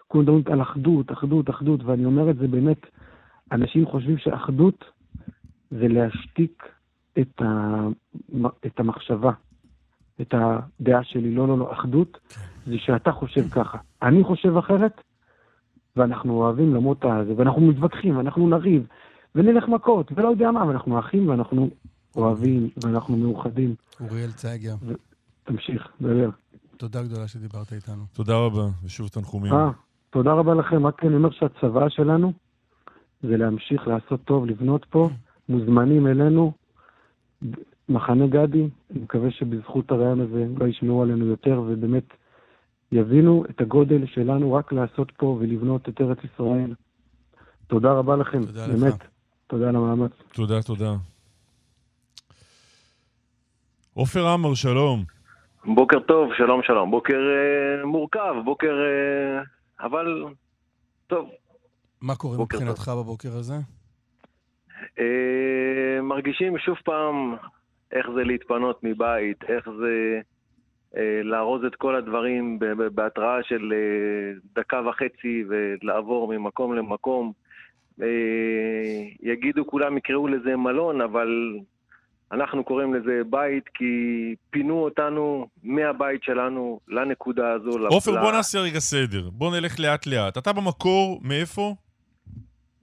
כולם מדברים על אחדות, אחדות, אחדות, ואני אומר את זה באמת, אנשים חושבים שאחדות זה להשתיק את, ה... את המחשבה, את הדעה שלי. לא, לא, לא, אחדות זה שאתה חושב ככה. אני חושב אחרת, ואנחנו אוהבים למות הזה, ואנחנו מתווכחים, ואנחנו נריב, ונלך מכות, ולא יודע מה, ואנחנו אחים, ואנחנו אוהבים, ואנחנו מאוחדים. אוריאל צייגר. ו... תמשיך, דבר. תודה גדולה שדיברת איתנו. תודה רבה, ושוב תנחומים. אה, תודה רבה לכם. רק אני אומר שהצבא שלנו זה להמשיך לעשות טוב, לבנות פה. מוזמנים אלינו, מחנה גדי. אני מקווה שבזכות הרעיון הזה לא ישמעו עלינו יותר, ובאמת יבינו את הגודל שלנו רק לעשות פה ולבנות את ארץ ישראל. תודה רבה לכם, תודה באמת. לך. תודה על המאמץ. תודה, תודה. עופר עמר, שלום. בוקר טוב, שלום שלום. בוקר uh, מורכב, בוקר... Uh, אבל טוב. מה קורה מבחינתך טוב. בבוקר הזה? Uh, מרגישים שוב פעם איך זה להתפנות מבית, איך זה לארוז את כל הדברים בהתראה של uh, דקה וחצי ולעבור ממקום למקום. Uh, יגידו, כולם יקראו לזה מלון, אבל אנחנו קוראים לזה בית כי פינו אותנו מהבית שלנו לנקודה הזו. עופר, בוא נעשה רגע סדר. בוא נלך לאט-לאט. אתה במקור מאיפה?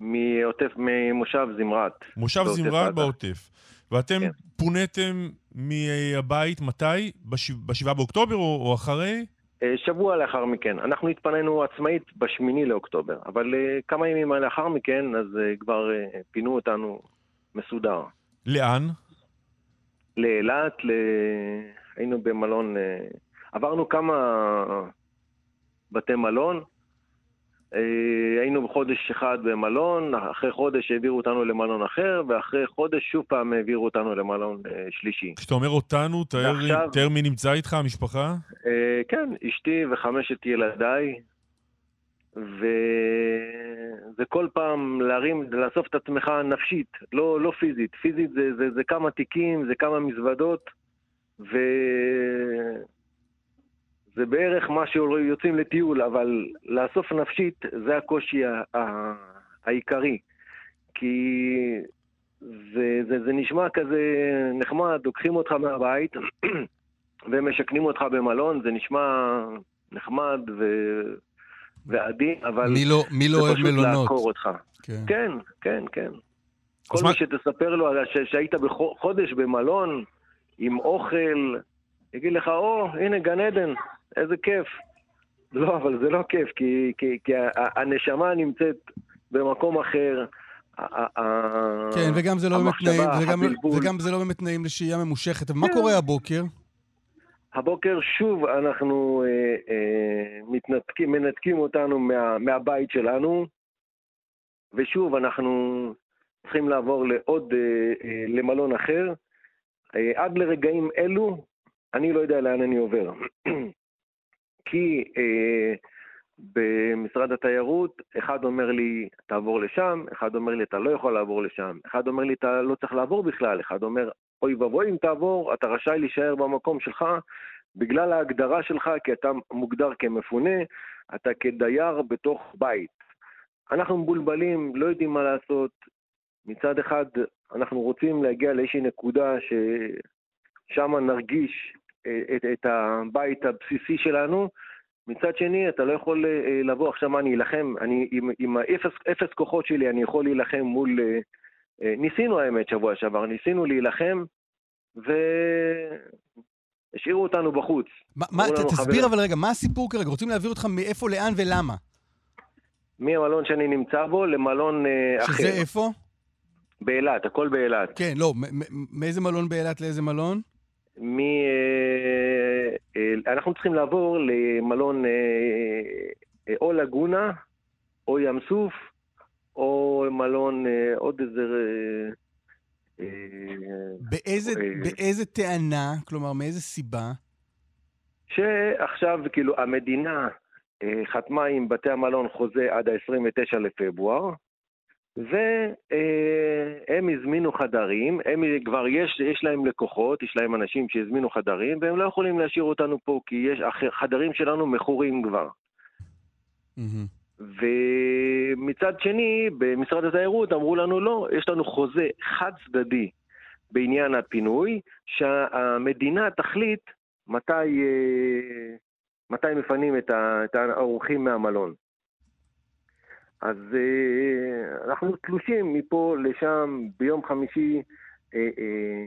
מעוטף, ממושב זמרת. מושב זמרת בעוטף. ואתם כן. פוניתם מהבית מתי? ב-7 באוקטובר או, או אחרי? אה, שבוע לאחר מכן. אנחנו התפנינו עצמאית בשמיני לאוקטובר, אבל uh, כמה ימים לאחר מכן, אז uh, כבר פינו אותנו מסודר. לאן? לאילת, ל... היינו במלון, עברנו כמה בתי מלון, אה, היינו בחודש אחד במלון, אחרי חודש העבירו אותנו למלון אחר, ואחרי חודש שוב פעם העבירו אותנו למלון אה, שלישי. כשאתה אומר אותנו, תאר, ועכשיו- תאר מי נמצא איתך, המשפחה? אה, כן, אשתי וחמשת ילדיי, וזה כל פעם להרים, לאסוף את עצמך נפשית, לא, לא פיזית. פיזית זה, זה, זה כמה תיקים, זה כמה מזוודות, וזה בערך מה שיוצאים לטיול, אבל לאסוף נפשית זה הקושי העיקרי. כי זה, זה, זה נשמע כזה נחמד, לוקחים אותך מהבית ומשכנים אותך במלון, זה נשמע נחמד ו... ועדין, אבל מי לא- מי לא זה פשוט מלונות? לעקור אותך. כן. כן, כן, כן. כל אז מי מה- שתספר לו ש- שהיית בחודש במלון עם אוכל, יגיד לך, או, הנה גן עדן, איזה כיף. לא, אבל זה לא כיף, כי, כי, כי הנשמה נמצאת במקום אחר. כן, וגם זה לא באמת נעים, וגם- הבלבול. וגם זה לא באמת נעים לשהייה ממושכת. מה כן. קורה הבוקר? הבוקר שוב אנחנו אה, אה, מתנתקים, מנתקים אותנו מה, מהבית שלנו, ושוב אנחנו צריכים לעבור לעוד, אה, אה, למלון אחר. אה, עד לרגעים אלו, אני לא יודע לאן אני עובר. כי אה, במשרד התיירות, אחד אומר לי, תעבור לשם, אחד אומר לי, אתה לא יכול לעבור לשם, אחד אומר לי, אתה לא צריך לעבור בכלל, אחד אומר, אוי ואבוי אם תעבור, אתה רשאי להישאר במקום שלך בגלל ההגדרה שלך, כי אתה מוגדר כמפונה, אתה כדייר בתוך בית. אנחנו מבולבלים, לא יודעים מה לעשות. מצד אחד, אנחנו רוצים להגיע לאיזושהי נקודה ששם נרגיש את, את הבית הבסיסי שלנו. מצד שני, אתה לא יכול אה, לבוא, עכשיו מה, אני אלחם, אני עם, עם האפס אפס כוחות שלי, אני יכול להילחם מול... אה, אה, ניסינו האמת שבוע שעבר, ניסינו להילחם, והשאירו אותנו בחוץ. מה- תסביר "חברים, אבל רגע, מה הסיפור כרגע? רוצים להעביר אותך מאיפה, לאן ולמה? מהמלון שאני נמצא בו למלון אה, אחר. שזה איפה? באילת, הכל באילת. כן, לא, מאיזה מלון באילת לאיזה מלון? מ... אה, אה, אנחנו צריכים לעבור למלון אה, או לגונה, או ים סוף, או מלון עוד איזה... באיזה, באיזה טענה, כלומר, מאיזה סיבה? שעכשיו, כאילו, המדינה חתמה עם בתי המלון חוזה עד ה-29 לפברואר, והם הזמינו חדרים, הם כבר יש, יש להם לקוחות, יש להם אנשים שהזמינו חדרים, והם לא יכולים להשאיר אותנו פה, כי יש, החדרים שלנו מכורים כבר. ומצד שני, במשרד התיירות אמרו לנו לא, יש לנו חוזה חד צדדי בעניין הפינוי, שהמדינה תחליט מתי, אה, מתי מפנים את האורחים מהמלון. אז אה, אנחנו תלושים מפה לשם ביום חמישי, אה, אה,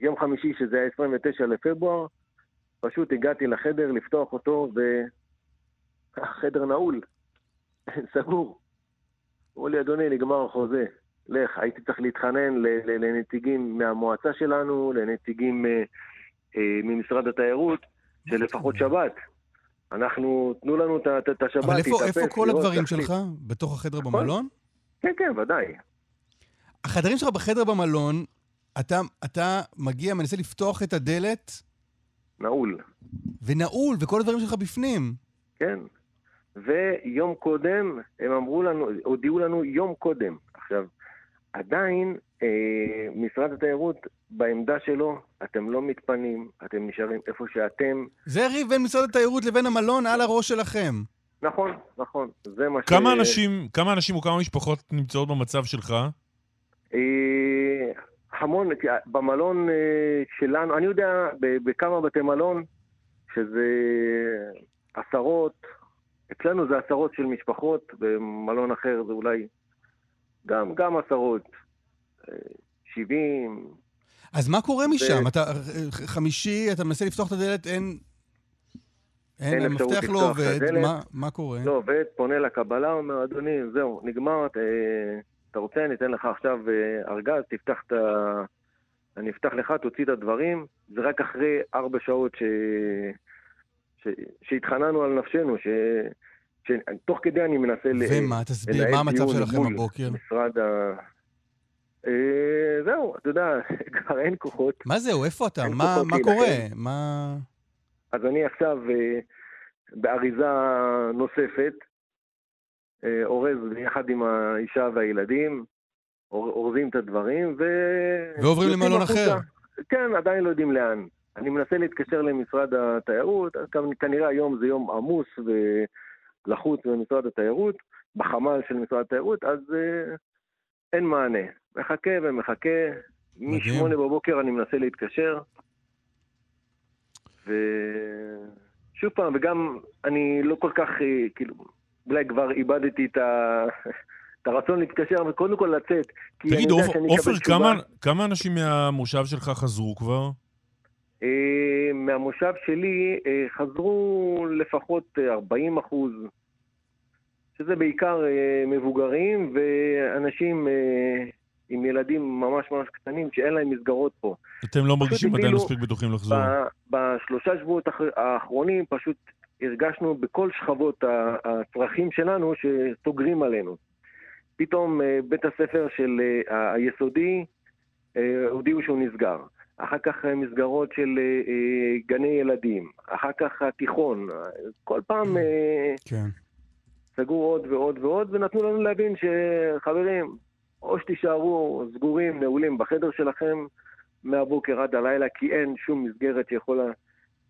יום חמישי שזה היה 29 לפברואר, פשוט הגעתי לחדר לפתוח אותו והחדר נעול, סגור. אמרו לי, אדוני, נגמר החוזה, לך. הייתי צריך להתחנן לנציגים מהמועצה שלנו, לנציגים אה, אה, ממשרד התיירות, שלפחות שבת. אנחנו, תנו לנו את השבת, אבל איפה, להתאפס, איפה כל הדברים להחליט. שלך? בתוך החדר במלון? כן, כן, ודאי. החדרים שלך בחדר במלון, אתה, אתה מגיע, מנסה לפתוח את הדלת, נעול. ונעול, וכל הדברים שלך בפנים. כן. ויום קודם, הם אמרו לנו, הודיעו לנו יום קודם. עכשיו, עדיין משרד התיירות, בעמדה שלו, אתם לא מתפנים, אתם נשארים איפה שאתם. זה ריב בין משרד התיירות לבין המלון על הראש שלכם. נכון, נכון, זה מה ש... כמה אנשים, כמה אנשים או כמה משפחות נמצאות במצב שלך? אה, המון, במלון אה, שלנו, אני יודע ב- בכמה בתי מלון, שזה עשרות, אצלנו זה עשרות של משפחות, במלון אחר זה אולי גם, גם עשרות, אה, 70. אז מה קורה ו- משם? אתה ח- חמישי, אתה מנסה לפתוח את הדלת, אין... אין, אין המפתח לא עובד, הדלת. מה, מה קורה? לא עובד, פונה לקבלה, אומר, אדוני, זהו, נגמר, אה, אתה רוצה, אני אתן לך עכשיו אה, ארגז, תפתח את ה... אני אפתח לך, תוציא את הדברים. זה רק אחרי ארבע שעות ש... ש... שהתחננו על נפשנו, ש... שתוך כדי אני מנסה ל- ומה, תסביר, מה המצב שלכם הבוקר? משרד ה... אה, זהו, אתה יודע, כבר אין כוחות. מה זהו, איפה אתה? מה מה. קורה? מה... אז אני עכשיו אה, באריזה נוספת, אה, אורז ביחד עם האישה והילדים, אור- אורזים את הדברים, ו... ועוברים למלון. אחר. כן, עדיין לא יודעים לאן. אני מנסה להתקשר למשרד התיירות, כנראה היום זה יום עמוס ולחוץ במשרד התיירות, בחמ"ל של משרד התיירות, אז אין מענה. מחכה ומחכה, משמונה בבוקר אני מנסה להתקשר, ושוב פעם, וגם אני לא כל כך, אה, כאילו, אולי כבר איבדתי את, ה... את הרצון להתקשר, וקודם כל לצאת. תגיד, עופר. כמה, כמה אנשים מהמושב שלך חזרו כבר? אה, מהמושב שלי אה, חזרו לפחות אה, 40 אחוז, שזה בעיקר אה, מבוגרים ואנשים אה, עם ילדים ממש ממש קטנים שאין להם מסגרות פה. אתם לא מרגישים עדיין מספיק בטוחים לחזור. בשלושה שבועות האח- האחרונים פשוט הרגשנו בכל שכבות הצרכים שלנו שסוגרים עלינו. פתאום אה, בית הספר של היסודי הודיעו שהוא נסגר. אחר כך מסגרות של גני ילדים, אחר כך התיכון. כל פעם כן. סגרו עוד ועוד ועוד, ונתנו לנו להבין שחברים, או שתישארו סגורים, נעולים בחדר שלכם מהבוקר עד הלילה, כי אין שום מסגרת שיכולה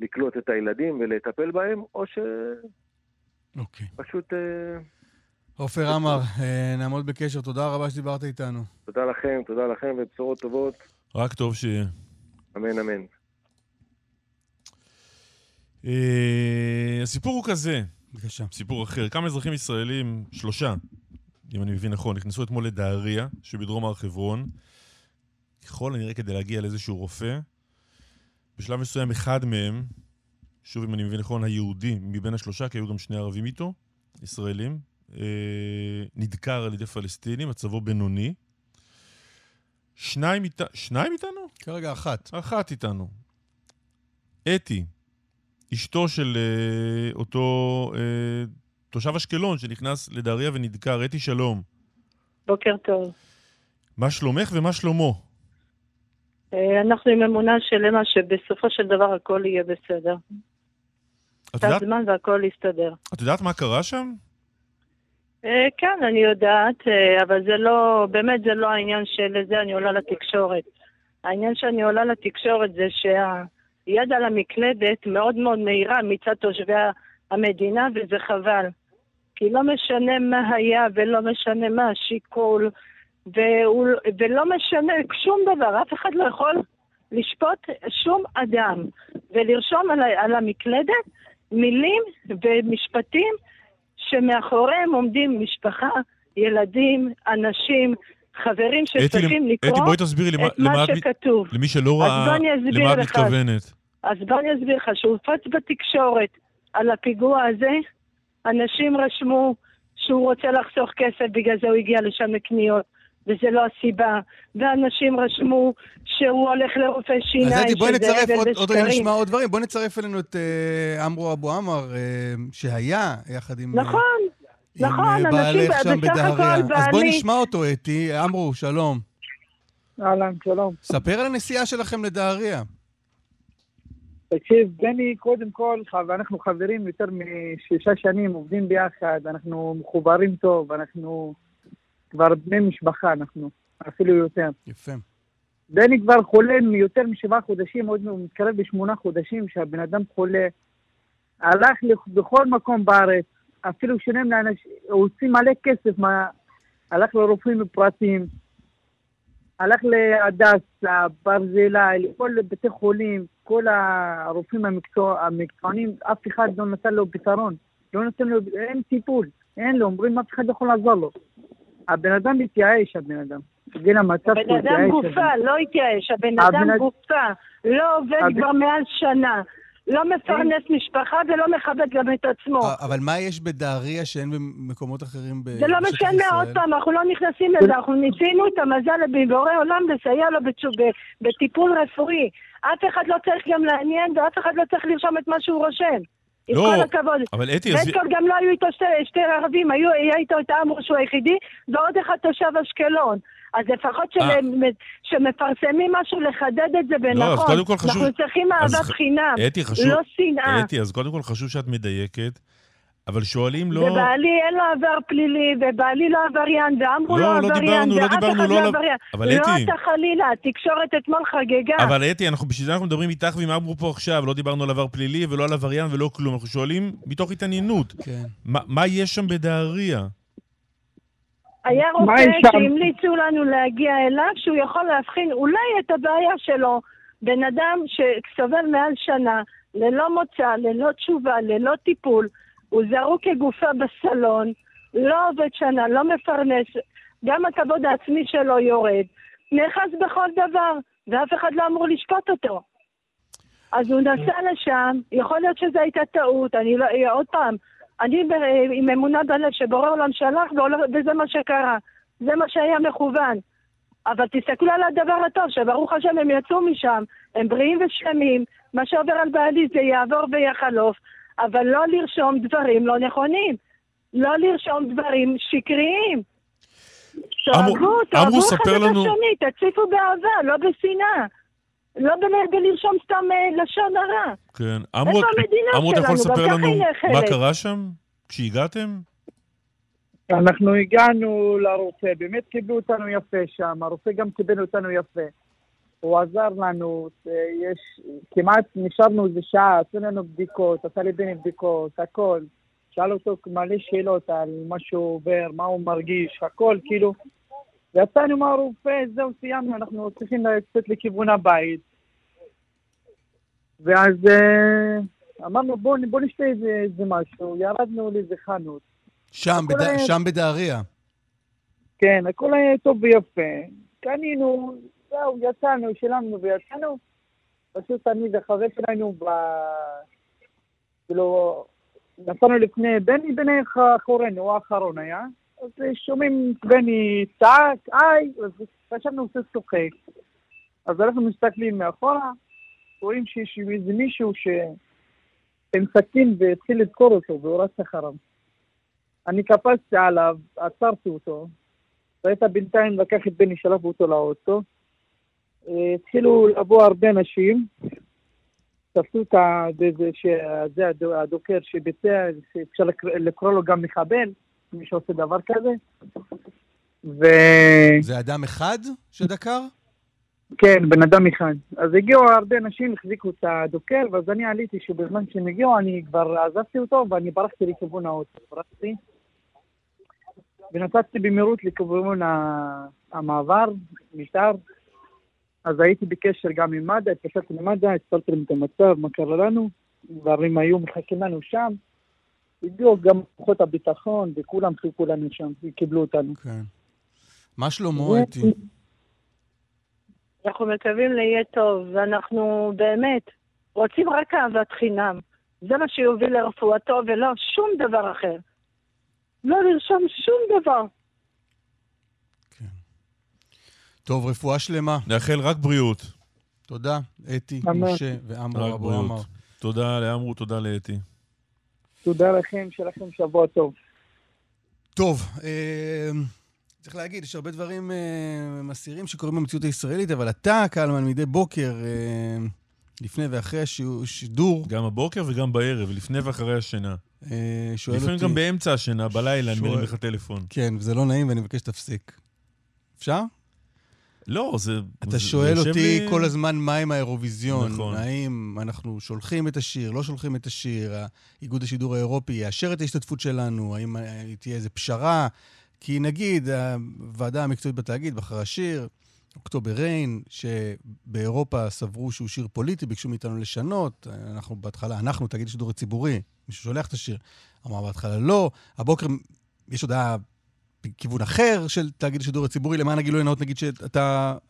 לקלוט את הילדים ולטפל בהם, או אוקיי. שפשוט... אה, עופר עמר, אה, נעמוד בקשר, תודה רבה שדיברת איתנו. תודה לכם, תודה לכם, ובשורות טובות. רק טוב שיהיה. אמן, אמן. אה, הסיפור הוא כזה. בבקשה. סיפור אחר. כמה אזרחים ישראלים, שלושה, אם אני מבין נכון, נכנסו אתמול לדהריה שבדרום הר חברון, ככל הנראה כדי להגיע לאיזשהו רופא. בשלב מסוים אחד מהם, שוב אם אני מבין נכון, היהודי מבין השלושה, כי היו גם שני ערבים איתו, ישראלים, אה, נדקר על ידי פלסטינים, מצבו בינוני. שניים, אית... שניים איתנו? כרגע אחת. אחת איתנו. אתי, אשתו של אה, אותו אה, תושב אשקלון שנכנס לדהריה ונדקר. אתי, שלום. בוקר טוב. מה שלומך ומה שלומו? אה, אנחנו עם אמונה שלמה שבסופו של דבר הכל יהיה בסדר. את יודעת, זמן והכל יסתדר. את יודעת מה קרה שם? אה, כן, אני יודעת, אה, אבל זה לא, באמת זה לא העניין של זה אני עולה לתקשורת. העניין שאני עולה לתקשורת זה שהיד על המקלדת מאוד מאוד מהירה מצד תושבי המדינה, וזה חבל. כי לא משנה מה היה ולא משנה מה השיקול, והוא, ולא משנה שום דבר, אף אחד לא יכול לשפוט שום אדם ולרשום על, על המקלדת מילים ומשפטים שמאחוריהם עומדים משפחה, ילדים, אנשים, חברים שצריכים לקרוא אתי, בואי תסבירי מה- את למה מה את מת- שכתוב. למי שלא ראה, למה את. מתכוונת? אז בוא אני אסביר לך, שהופץ בתקשורת על הפיגוע הזה, אנשים רשמו שהוא רוצה לחסוך כסף, בגלל זה הוא הגיע לשם לקניות, וזה לא הסיבה. ואנשים רשמו שהוא הולך לרופא שיניים, אז בואי שזה נצרף עוד, עוד רגע. נשמע עוד דברים. בואי נצרף אלינו את אה, עמרו אבו עמר, אה, שהיה יחד עם... אה, נכון, עם נכון, אה, אנשים בסך הכל בדהריה. אז בואי בעלי- נשמע אותו, אתי. עמרו, שלום. אהלן, שלום. ספר על הנסיעה שלכם לדהריה. תקשיב, בני, קודם כל, ואנחנו חברים יותר משישה שנים, עובדים ביחד, אנחנו מחוברים טוב, אנחנו כבר בני משפחה, אנחנו, אפילו יותר. יפה. בני כבר חולה מיותר משבעה חודשים, עוד מתקרב בשמונה חודשים שהבן אדם חולה. הלך בכל מקום בארץ, אפילו שילם לאנשים, הוציא מלא כסף, מה, הלך לרופאים פרטיים, הלך להדס, לברזילי, לכל בתי חולים, כל הרופאים המקצוע, המקצוענים, אף אחד לא נתן לו פתרון. לא נתן לו, אין טיפול, אין לו, אומרים אף אחד לא יכול לעזור לו. הבן אדם מתייאש, הבן אדם. הגיע למצב הבן אדם התייאש. גופה, לא התייאש, הבן אדם אד- גופה, לא עובד כבר מעל שנה, לא מפרנס משפחה ולא מכבד גם את עצמו. אבל מה יש בדהריה שאין במקומות אחרים ב- זה לא בשטח משנה, ישראל? עוד פעם, אנחנו לא נכנסים לזה, אנחנו ניסינו את המזל בבורא עולם לסייע לו בטיפול רפואי. אף אחד לא צריך גם לעניין ואף אחד לא צריך לרשום את מה שהוא רושם. עם לא, כל הכבוד. אבל אתי, עזבי- בטקול גם לא היו איתו שתי, שתי ערבים, היו, היה איתו את עמרו שהוא היחידי, ועוד אחד תושב אשקלון. אז לפחות אה. שמפרסמים משהו, לחדד את זה לא, אז. קודם כל חשוב... אנחנו צריכים אז אהבת ח- חינם, אתי, חשוב... לא שנאה. אתי, אז קודם כל חשוב שאת מדייקת, אבל שואלים לא... ובעלי אין לו עבר פלילי, ובעלי לא עבריין, ואמרו לא, לא לא עבריין, דיברנו, לא ואף דיברנו, אחד לא לא עבריין. אבל לא אתי- אתה חלילה, התקשורת אתמול חגגה. אבל אתי, אנחנו, בשביל זה אנחנו מדברים איתך ועם אברו פה עכשיו, לא דיברנו על עבר פלילי ולא על עבריין ולא כלום, אנחנו שואלים מתוך התעניינות. כן. מה, מה יש שם בדהריה? היה רופא? שהמליצו לנו להגיע אליו, שהוא יכול להבחין אולי את הבעיה שלו. בן אדם שסובל מעל שנה, ללא מוצא, ללא תשובה, ללא טיפול, הוא זרוק כגופה בסלון, לא עובד שנה, לא מפרנס, גם הכבוד העצמי שלו יורד, נאחז בכל דבר, ואף אחד לא אמור לשפוט אותו. אז הוא נסע לשם, יכול להיות שזו הייתה טעות, אני לא, עוד פעם, אני עם אמונה בלב שבורא עולם שלח וזה מה שקרה. זה מה שהיה מכוון. אבל תסתכלו על הדבר הטוב, שברוך השם הם יצאו משם, הם בריאים ושלמים, מה שעובר על בעלי זה יעבור ויחלוף, אבל לא לרשום דברים לא נכונים. לא לרשום דברים שקריים. תאהבו, תאהבו אחד את השני, תציפו באהבה, לא בשנאה. לא בלרשום סתם אה, לשון הרע. כן. המדינה אמרו, אתה יכול לספר לנו מה. קרה שם כשהגעתם? אנחנו הגענו לרופא, באמת קיבלו אותנו יפה שם, הרופא גם קיבל אותנו יפה. הוא עזר לנו, אה, יש, כמעט נשארנו איזה שעה, עשו לנו בדיקות, עשה לי בני בדיקות, הכל. שאל אותו מלא שאלות על מה שהוא עובר, מה הוא מרגיש, הכל, כאילו. ויצאנו מהרופא, זהו, סיימנו, אנחנו צריכים לצאת לכיוון הבית. ואז אה, אמרנו, בואו בוא נשתה איזה, איזה משהו, ירדנו לאיזה חנות. שם, בד... היה- שם בדהריה. כן, הכל היה טוב ויפה. קנינו, זהו, יצאנו, שילמנו ויצאנו. פשוט אני וחבר שלנו ב... כאילו, נסענו לפני בני, בני אחורינו, הוא האחרון היה. אז שומעים את בני צעק, היי, אז חשבנו שהוא צוחק. אז אנחנו מסתכלים מאחורה, רואים שיש איזה מישהו ש... עם סכין והתחיל לדקור אותו, והוא רץ אחריו. אני קפצתי עליו, עצרתי אותו, ראית בינתיים לקח את בני, שלף אותו לאוטו. אה, התחילו לבוא הרבה אנשים, תפסו את הדוקר שביצע, לקרוא- לקרוא לו גם מחבל, מי שעושה דבר כזה. ו... זה אדם אחד שדקר? כן, בן אדם אחד. אז הגיעו הרבה אנשים, החזיקו את הדוקר, ואז אני עליתי שבזמן שהם הגיעו אני כבר עזבתי אותו ואני ברחתי לכיוון האוטו. ברחתי, ונסעתי במהירות לכיוון המעבר, מיתר. אז הייתי בקשר גם עם מד"א, התקשרתי למד"א, הסברתי להם את המצב, מה קרה לנו, דברים היו מחכים לנו שם. הגיעו גם כוחות הביטחון, וכולם חיכו לנו שם, וקיבלו אותנו. כן. מה שלמה, אתי? אנחנו מקווים ליהיה טוב, ואנחנו באמת רוצים רק אהבת חינם. זה מה שיוביל לרפואתו ולא שום דבר אחר. לא לרשום שום דבר. טוב, רפואה שלמה. נאחל רק בריאות. תודה, אתי. משה ועמרו אבו. עמר. תודה לעמרו, תודה לאתי. תודה לכם, שיהיה לכם שבוע טוב. טוב, אה, צריך להגיד, יש הרבה דברים אה, מסעירים שקורים במציאות הישראלית, אבל אתה, קלמן, מדי בוקר, אה, לפני ואחרי השידור, גם הבוקר וגם בערב, לפני ואחרי השינה. אה, שואל אותי... לפעמים גם באמצע השינה, בלילה, אני שואל- מרים לך טלפון. כן, וזה לא נעים ואני מבקש שתפסיק. אפשר? לא, זה... אתה זה- שואל זה אותי לי- כל הזמן מה עם האירוויזיון. נכון. האם אנחנו שולחים את השיר, לא שולחים את השיר, איגוד השידור האירופי יאשר את ההשתתפות שלנו, האם אה, תהיה איזו פשרה? כי נגיד, הוועדה המקצועית בתאגיד בחרה שיר, אוקטובר ריין, שבאירופה סברו שהוא שיר פוליטי, ביקשו מאיתנו לשנות. אנחנו בהתחלה, אנחנו, תאגיד השידור הציבורי, מי ששולח את השיר, אמר בהתחלה לא. הבוקר יש הודעה בכיוון אחר של תאגיד השידור הציבורי, למען הגילוי הנאות, נגיד שאתה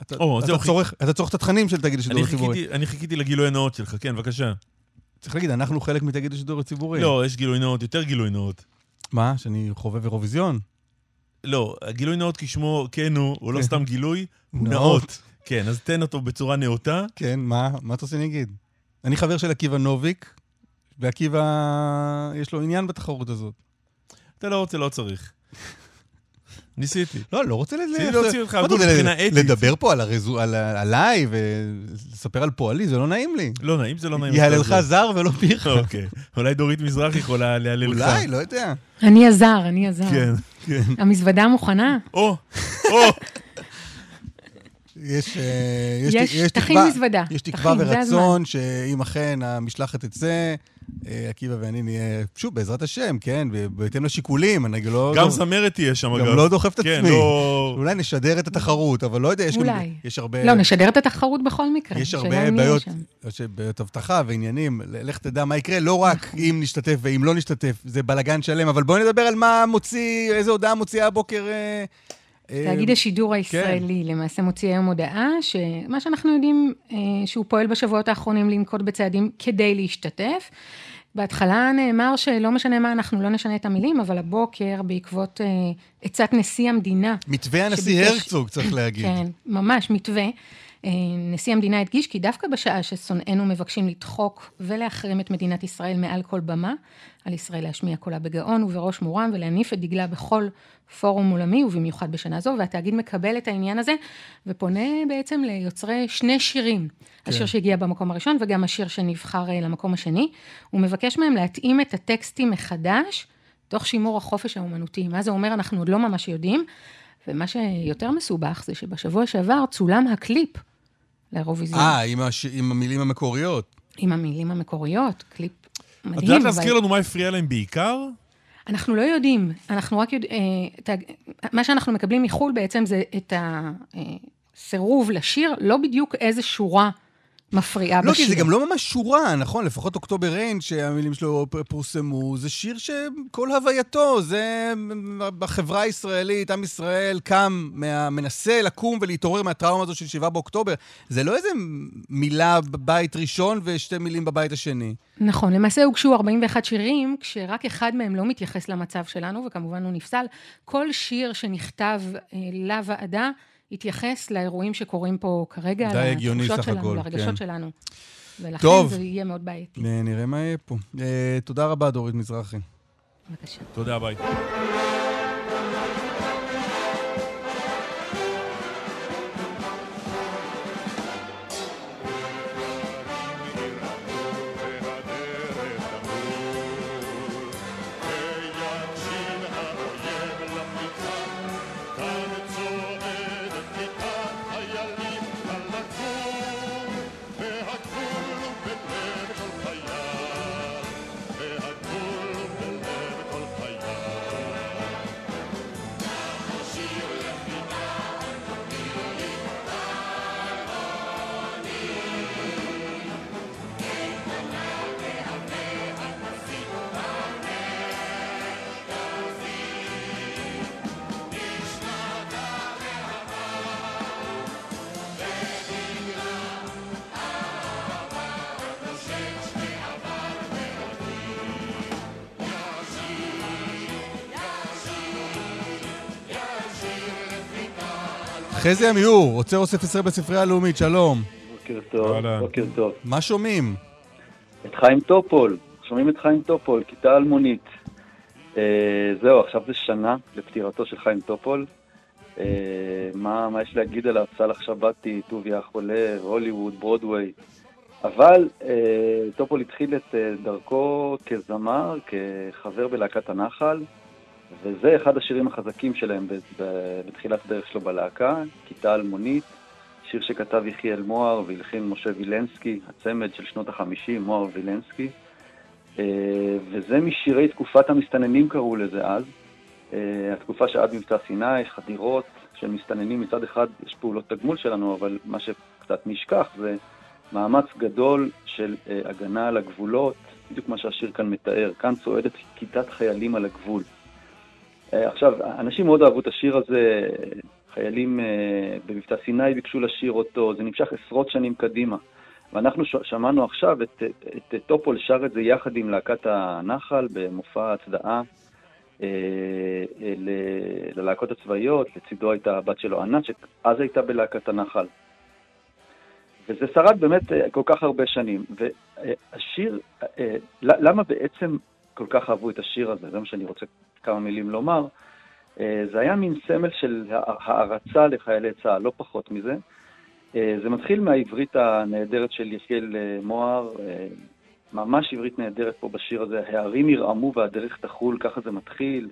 אתה, או, אתה, זהו, צורך, אתה צורך את התכנים של תאגיד השידור אני הציבורי. חיכיתי- אני חיכיתי לגילוי הנאות שלך, כן, בבקשה. צריך להגיד, אנחנו חלק מתאגיד השידור הציבורי. לא, יש גילוי נאות, יותר גילוי נאות. מה, שאני חובב אירוויזיון? לא, הגילוי נאות כשמו כן הוא, הוא לא כן. סתם גילוי, הוא נאות. נאות. כן, אז תן אותו בצורה נאותה. כן, מה, מה אתה רוצה שאני אגיד? אני חבר של עקיבא נוביק, ועקיבא, יש לו עניין בתחרות הזאת. אתה לא רוצה, לא צריך. ניסיתי. לא, לא רוצה ניסיתי להוציא אותך הגון מבחינה אתית. לדבר פה על הרזו- על עליי ולספר על פועלי, זה לא נעים לי. לא נעים, זה לא נעים. יהללך זר ולא פיך. אוקיי. אולי דורית מזרח יכולה להלל לך. אולי, לא יודע. אני הזר, אני הזר. כן, כן. המזוודה מוכנה? או, או. יש, אה, יש- יש תכין תקווה, מזוודה. יש תקווה ורצון שאם אכן המשלחת תצא, עקיבא ואני נהיה, שוב, בעזרת השם, כן, בהתאם לשיקולים, אני לא... גם לא- זמרת תהיה שם, אגב. גם לא דוחף את כן, עצמי. לא- אולי נשדר את התחרות, אבל לא יודע, יש גם... אולי. יש הרבה... לא, נשדר את התחרות בכל מקרה. יש הרבה בעיות. יש בעיות אבטחה ועניינים, לך תדע מה יקרה, לא רק אם נשתתף ואם לא נשתתף, זה בלאגן שלם, אבל בואי נדבר על מה מוציא, איזה הודעה מוציאה הבוקר... אה, אה, תאגיד השידור כן. הישראלי למעשה מוציא היום הודעה, שמה שאנחנו יודעים, אה, שהוא פועל בשבועות האחרונים לנקוט בצעדים כדי להשתתף. בהתחלה נאמר שלא משנה מה, אנחנו לא נשנה את המילים, אבל הבוקר, בעקבות אה, עצת נשיא המדינה... מתווה הנשיא שביקש- הרצוג, צריך להגיד. כן, ממש מתווה. נשיא המדינה הדגיש כי דווקא בשעה ששונאינו מבקשים לדחוק ולהחרים את מדינת ישראל מעל כל במה, על ישראל להשמיע קולה בגאון ובראש מורם ולהניף את דגלה בכל פורום עולמי, ובמיוחד בשנה זו, והתאגיד מקבל את העניין הזה, ופונה בעצם ליוצרי שני שירים. כן. השיר שהגיע במקום הראשון וגם השיר שנבחר אה, למקום השני. הוא מבקש מהם להתאים את הטקסטים מחדש, תוך שימור החופש האומנותי. מה זה אומר, אנחנו עוד לא ממש יודעים. ומה שיותר מסובך זה שבשבוע שעבר צולם הקליפ לאירוויזיון. אה, עם הש- עם המילים המקוריות. עם המילים המקוריות, קליפ את מדהים. יודעת להזכיר אבל- לנו מה הפריע להם בעיקר? אנחנו לא יודעים, אנחנו רק יודעים, מה שאנחנו מקבלים מחו"ל בעצם זה את הסירוב לשיר, לא בדיוק איזה שורה מפריעה לא, בשיר. כי זה גם לא ממש שורה, נכון? לפחות אוקטובר ריין, שהמילים שלו פורסמו, זה שיר שכל הווייתו, זה בחברה הישראלית, עם ישראל קם, מה, מנסה לקום ולהתעורר מהטראומה הזו של 7 באוקטובר. זה לא איזה מילה בבית ראשון ושתי מילים בבית השני. נכון, למעשה הוגשו 41 שירים, כשרק אחד מהם לא מתייחס למצב שלנו, וכמובן הוא נפסל. כל שיר שנכתב אה, לוועדה התייחס לאירועים שקורים פה כרגע, די הגיוני לתחושות סך שלנו, הכל, לרגשות כן. שלנו. ולכן טוב. זה יהיה מאוד בעייתי. אה, נראה מה יהיה פה. אה, תודה רבה, דורית מזרחי. בבקשה. תודה, ביי. חזי עמיור, אוצר אוסף ישראל בספרייה הלאומית, שלום. בוקר טוב, בוקר טוב. מה שומעים? את חיים טופול, שומעים את חיים טופול, כיתה אלמונית. אה, זהו, עכשיו זה שנה לפטירתו של חיים טופול. אה, מה, מה יש להגיד עליו? סאלח שבתי, טוביה החולב, הוליווד, ברודוויי. אבל אה, טופול התחיל את אה, דרכו כזמר, כחבר בלהקת הנחל, וזה אחד השירים החזקים שלהם בתחילת הדרך שלו בלהקה, כיתה אלמונית, שיר שכתב יחיאל מוהר והלחין משה וילנסקי, הצמד של שנות החמישים, מוהר וילנסקי. אה, וזה משירי תקופת המסתננים קראו לזה אז. אה, התקופה שעד מבצע סיני, חדירות של מסתננים מצד אחד, יש פעולות תגמול שלנו, אבל מה שקצת נשכח זה מאמץ גדול של אה, הגנה על הגבולות, בדיוק מה שהשיר כאן מתאר. כאן צועדת כיתת חיילים על הגבול. אה, עכשיו, אנשים מאוד אהבו את השיר הזה, חיילים אה, במבצע סיני ביקשו לשיר אותו, זה נמשך עשרות שנים קדימה. ואנחנו שמענו עכשיו את, את, את טופול שר את זה יחד עם להקת הנחל במופע הצדעה אה, ללהקות הצבאיות, לצידו הייתה הבת שלו ענת, שאז הייתה בלהקת הנחל. וזה שרד באמת כל כך הרבה שנים. והשיר, למה בעצם כל כך אהבו את השיר הזה? זה מה שאני רוצה כמה מילים לומר. אה, זה היה מין סמל של הערצה לחיילי צה"ל, לא פחות מזה. זה מתחיל מהעברית הנהדרת של יחיאל מוהר, ממש עברית נהדרת פה בשיר הזה, הערים ירעמו והדרך תחול, ככה זה מתחיל.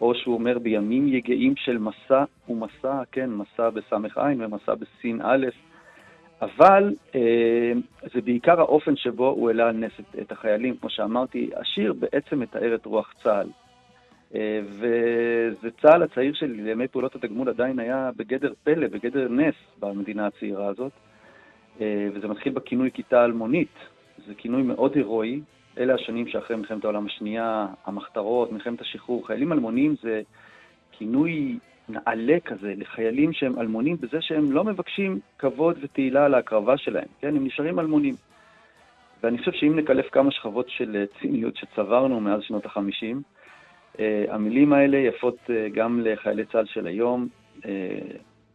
או שהוא אומר בימים יגעים של מסע ומסע, כן, מסע בסמ"ך עין ומסע בסין א', אבל אה, זה בעיקר האופן שבו הוא העלה על נס את, החיילים. כמו שאמרתי, השיר בעצם מתאר את רוח צה"ל. אה, וזה צה"ל הצעיר של ימי פעולות התגמול עדיין היה בגדר פלא, בגדר נס במדינה הצעירה הזאת. אה, וזה מתחיל בכינוי כיתה אלמונית. זה כינוי מאוד הירואי. אלה השנים שאחרי מלחמת העולם השנייה, המחתרות, מלחמת השחרור. חיילים אלמונים זה כינוי נעלה כזה לחיילים שהם אלמונים בזה שהם לא מבקשים כבוד ותהילה על ההקרבה שלהם, כן? הם נשארים אלמונים. ואני חושב שאם נקלף כמה שכבות של אה, ציניות שצברנו מאז שנות החמישים, אה, המילים האלה יפות אה, גם לחיילי צה"ל של היום,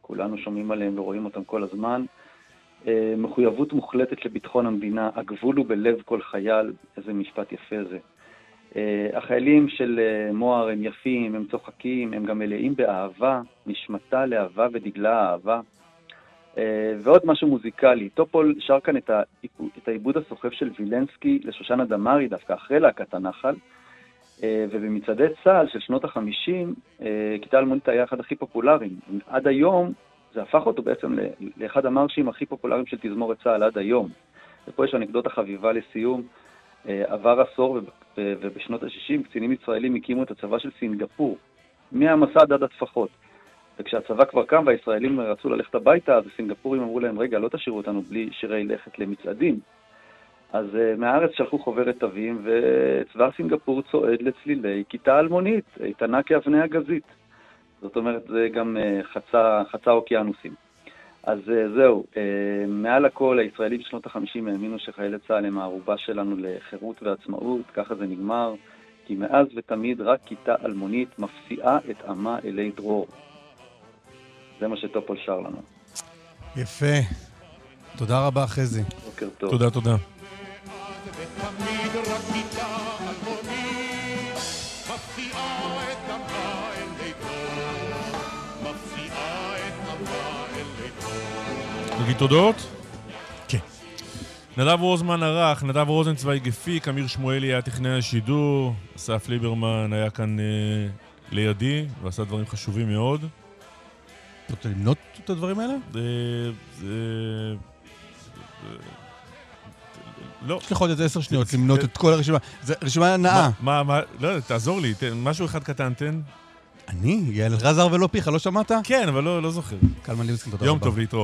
כולנו שומעים עליהם ורואים אותם כל הזמן. מחויבות מוחלטת לביטחון המדינה, הגבול הוא בלב כל חייל, איזה משפט יפה זה. אה, החיילים של אה, מוהר הם יפים, הם צוחקים, הם גם מלאים באהבה, נשמתה לאהבה ודגלה אהבה. אה, ועוד משהו מוזיקלי, טופול שר כאן את, את העיבוד הסוחף של וילנסקי לשושנה דמארי דווקא אחרי להקת הנחל, ובמצעדי צה"ל של שנות החמישים, כיתה אלמונית היה אחד הכי פופולריים. עד היום זה הפך אותו בעצם לאחד המרשים הכי פופולריים של תזמורת צה"ל עד היום. ופה יש אנקדוטה חביבה לסיום. עבר עשור ובשנות ה-60 קצינים ישראלים הקימו את הצבא של סינגפור, מהמסד עד הטפחות. וכשהצבא כבר קם והישראלים רצו ללכת הביתה, אז הסינגפורים אמרו להם, רגע, לא תשאירו אותנו בלי שירי לכת למצעדים. אז uh, מהארץ שלחו חוברת תווים, וצבא סינגפור צועד לצלילי כיתה אלמונית, איתנה כאבני הגזית. זאת אומרת, זה גם uh, חצה, חצה אוקיינוסים. אז אה, זהו, אה, מעל הכל הישראלים בשנות ה-50 האמינו שחיילי צה"ל הם הערובה שלנו לחירות ועצמאות, ככה זה נגמר, כי מאז ותמיד רק כיתה אלמונית מפסיעה את עמה אלי דרור. זה מה שטופול שר לנו. יפה. תודה רבה, חזי. בוקר טוב. תודה, תודה. נגיד תודות? כן. נדב רוזמן ערך, נדב רוזנצוויג הפיק, אמיר שמואלי היה טכנאי השידור, אסף ליברמן היה כאן אה, לידי ועשה דברים חשובים מאוד. אתה רוצה למנות את הדברים האלה? אה, זה... לא. יש לך עוד איזה עשר שניות למנות את כל הרשימה. זו רשימה נאה. מה, מה, לא, תעזור לי, משהו אחד קטן תן. אני? יעל רזר ולא פיך, לא שמעת? כן, אבל לא, לא זוכר. קלמן ליבסקין, תודה רבה. יום טוב, להתראות.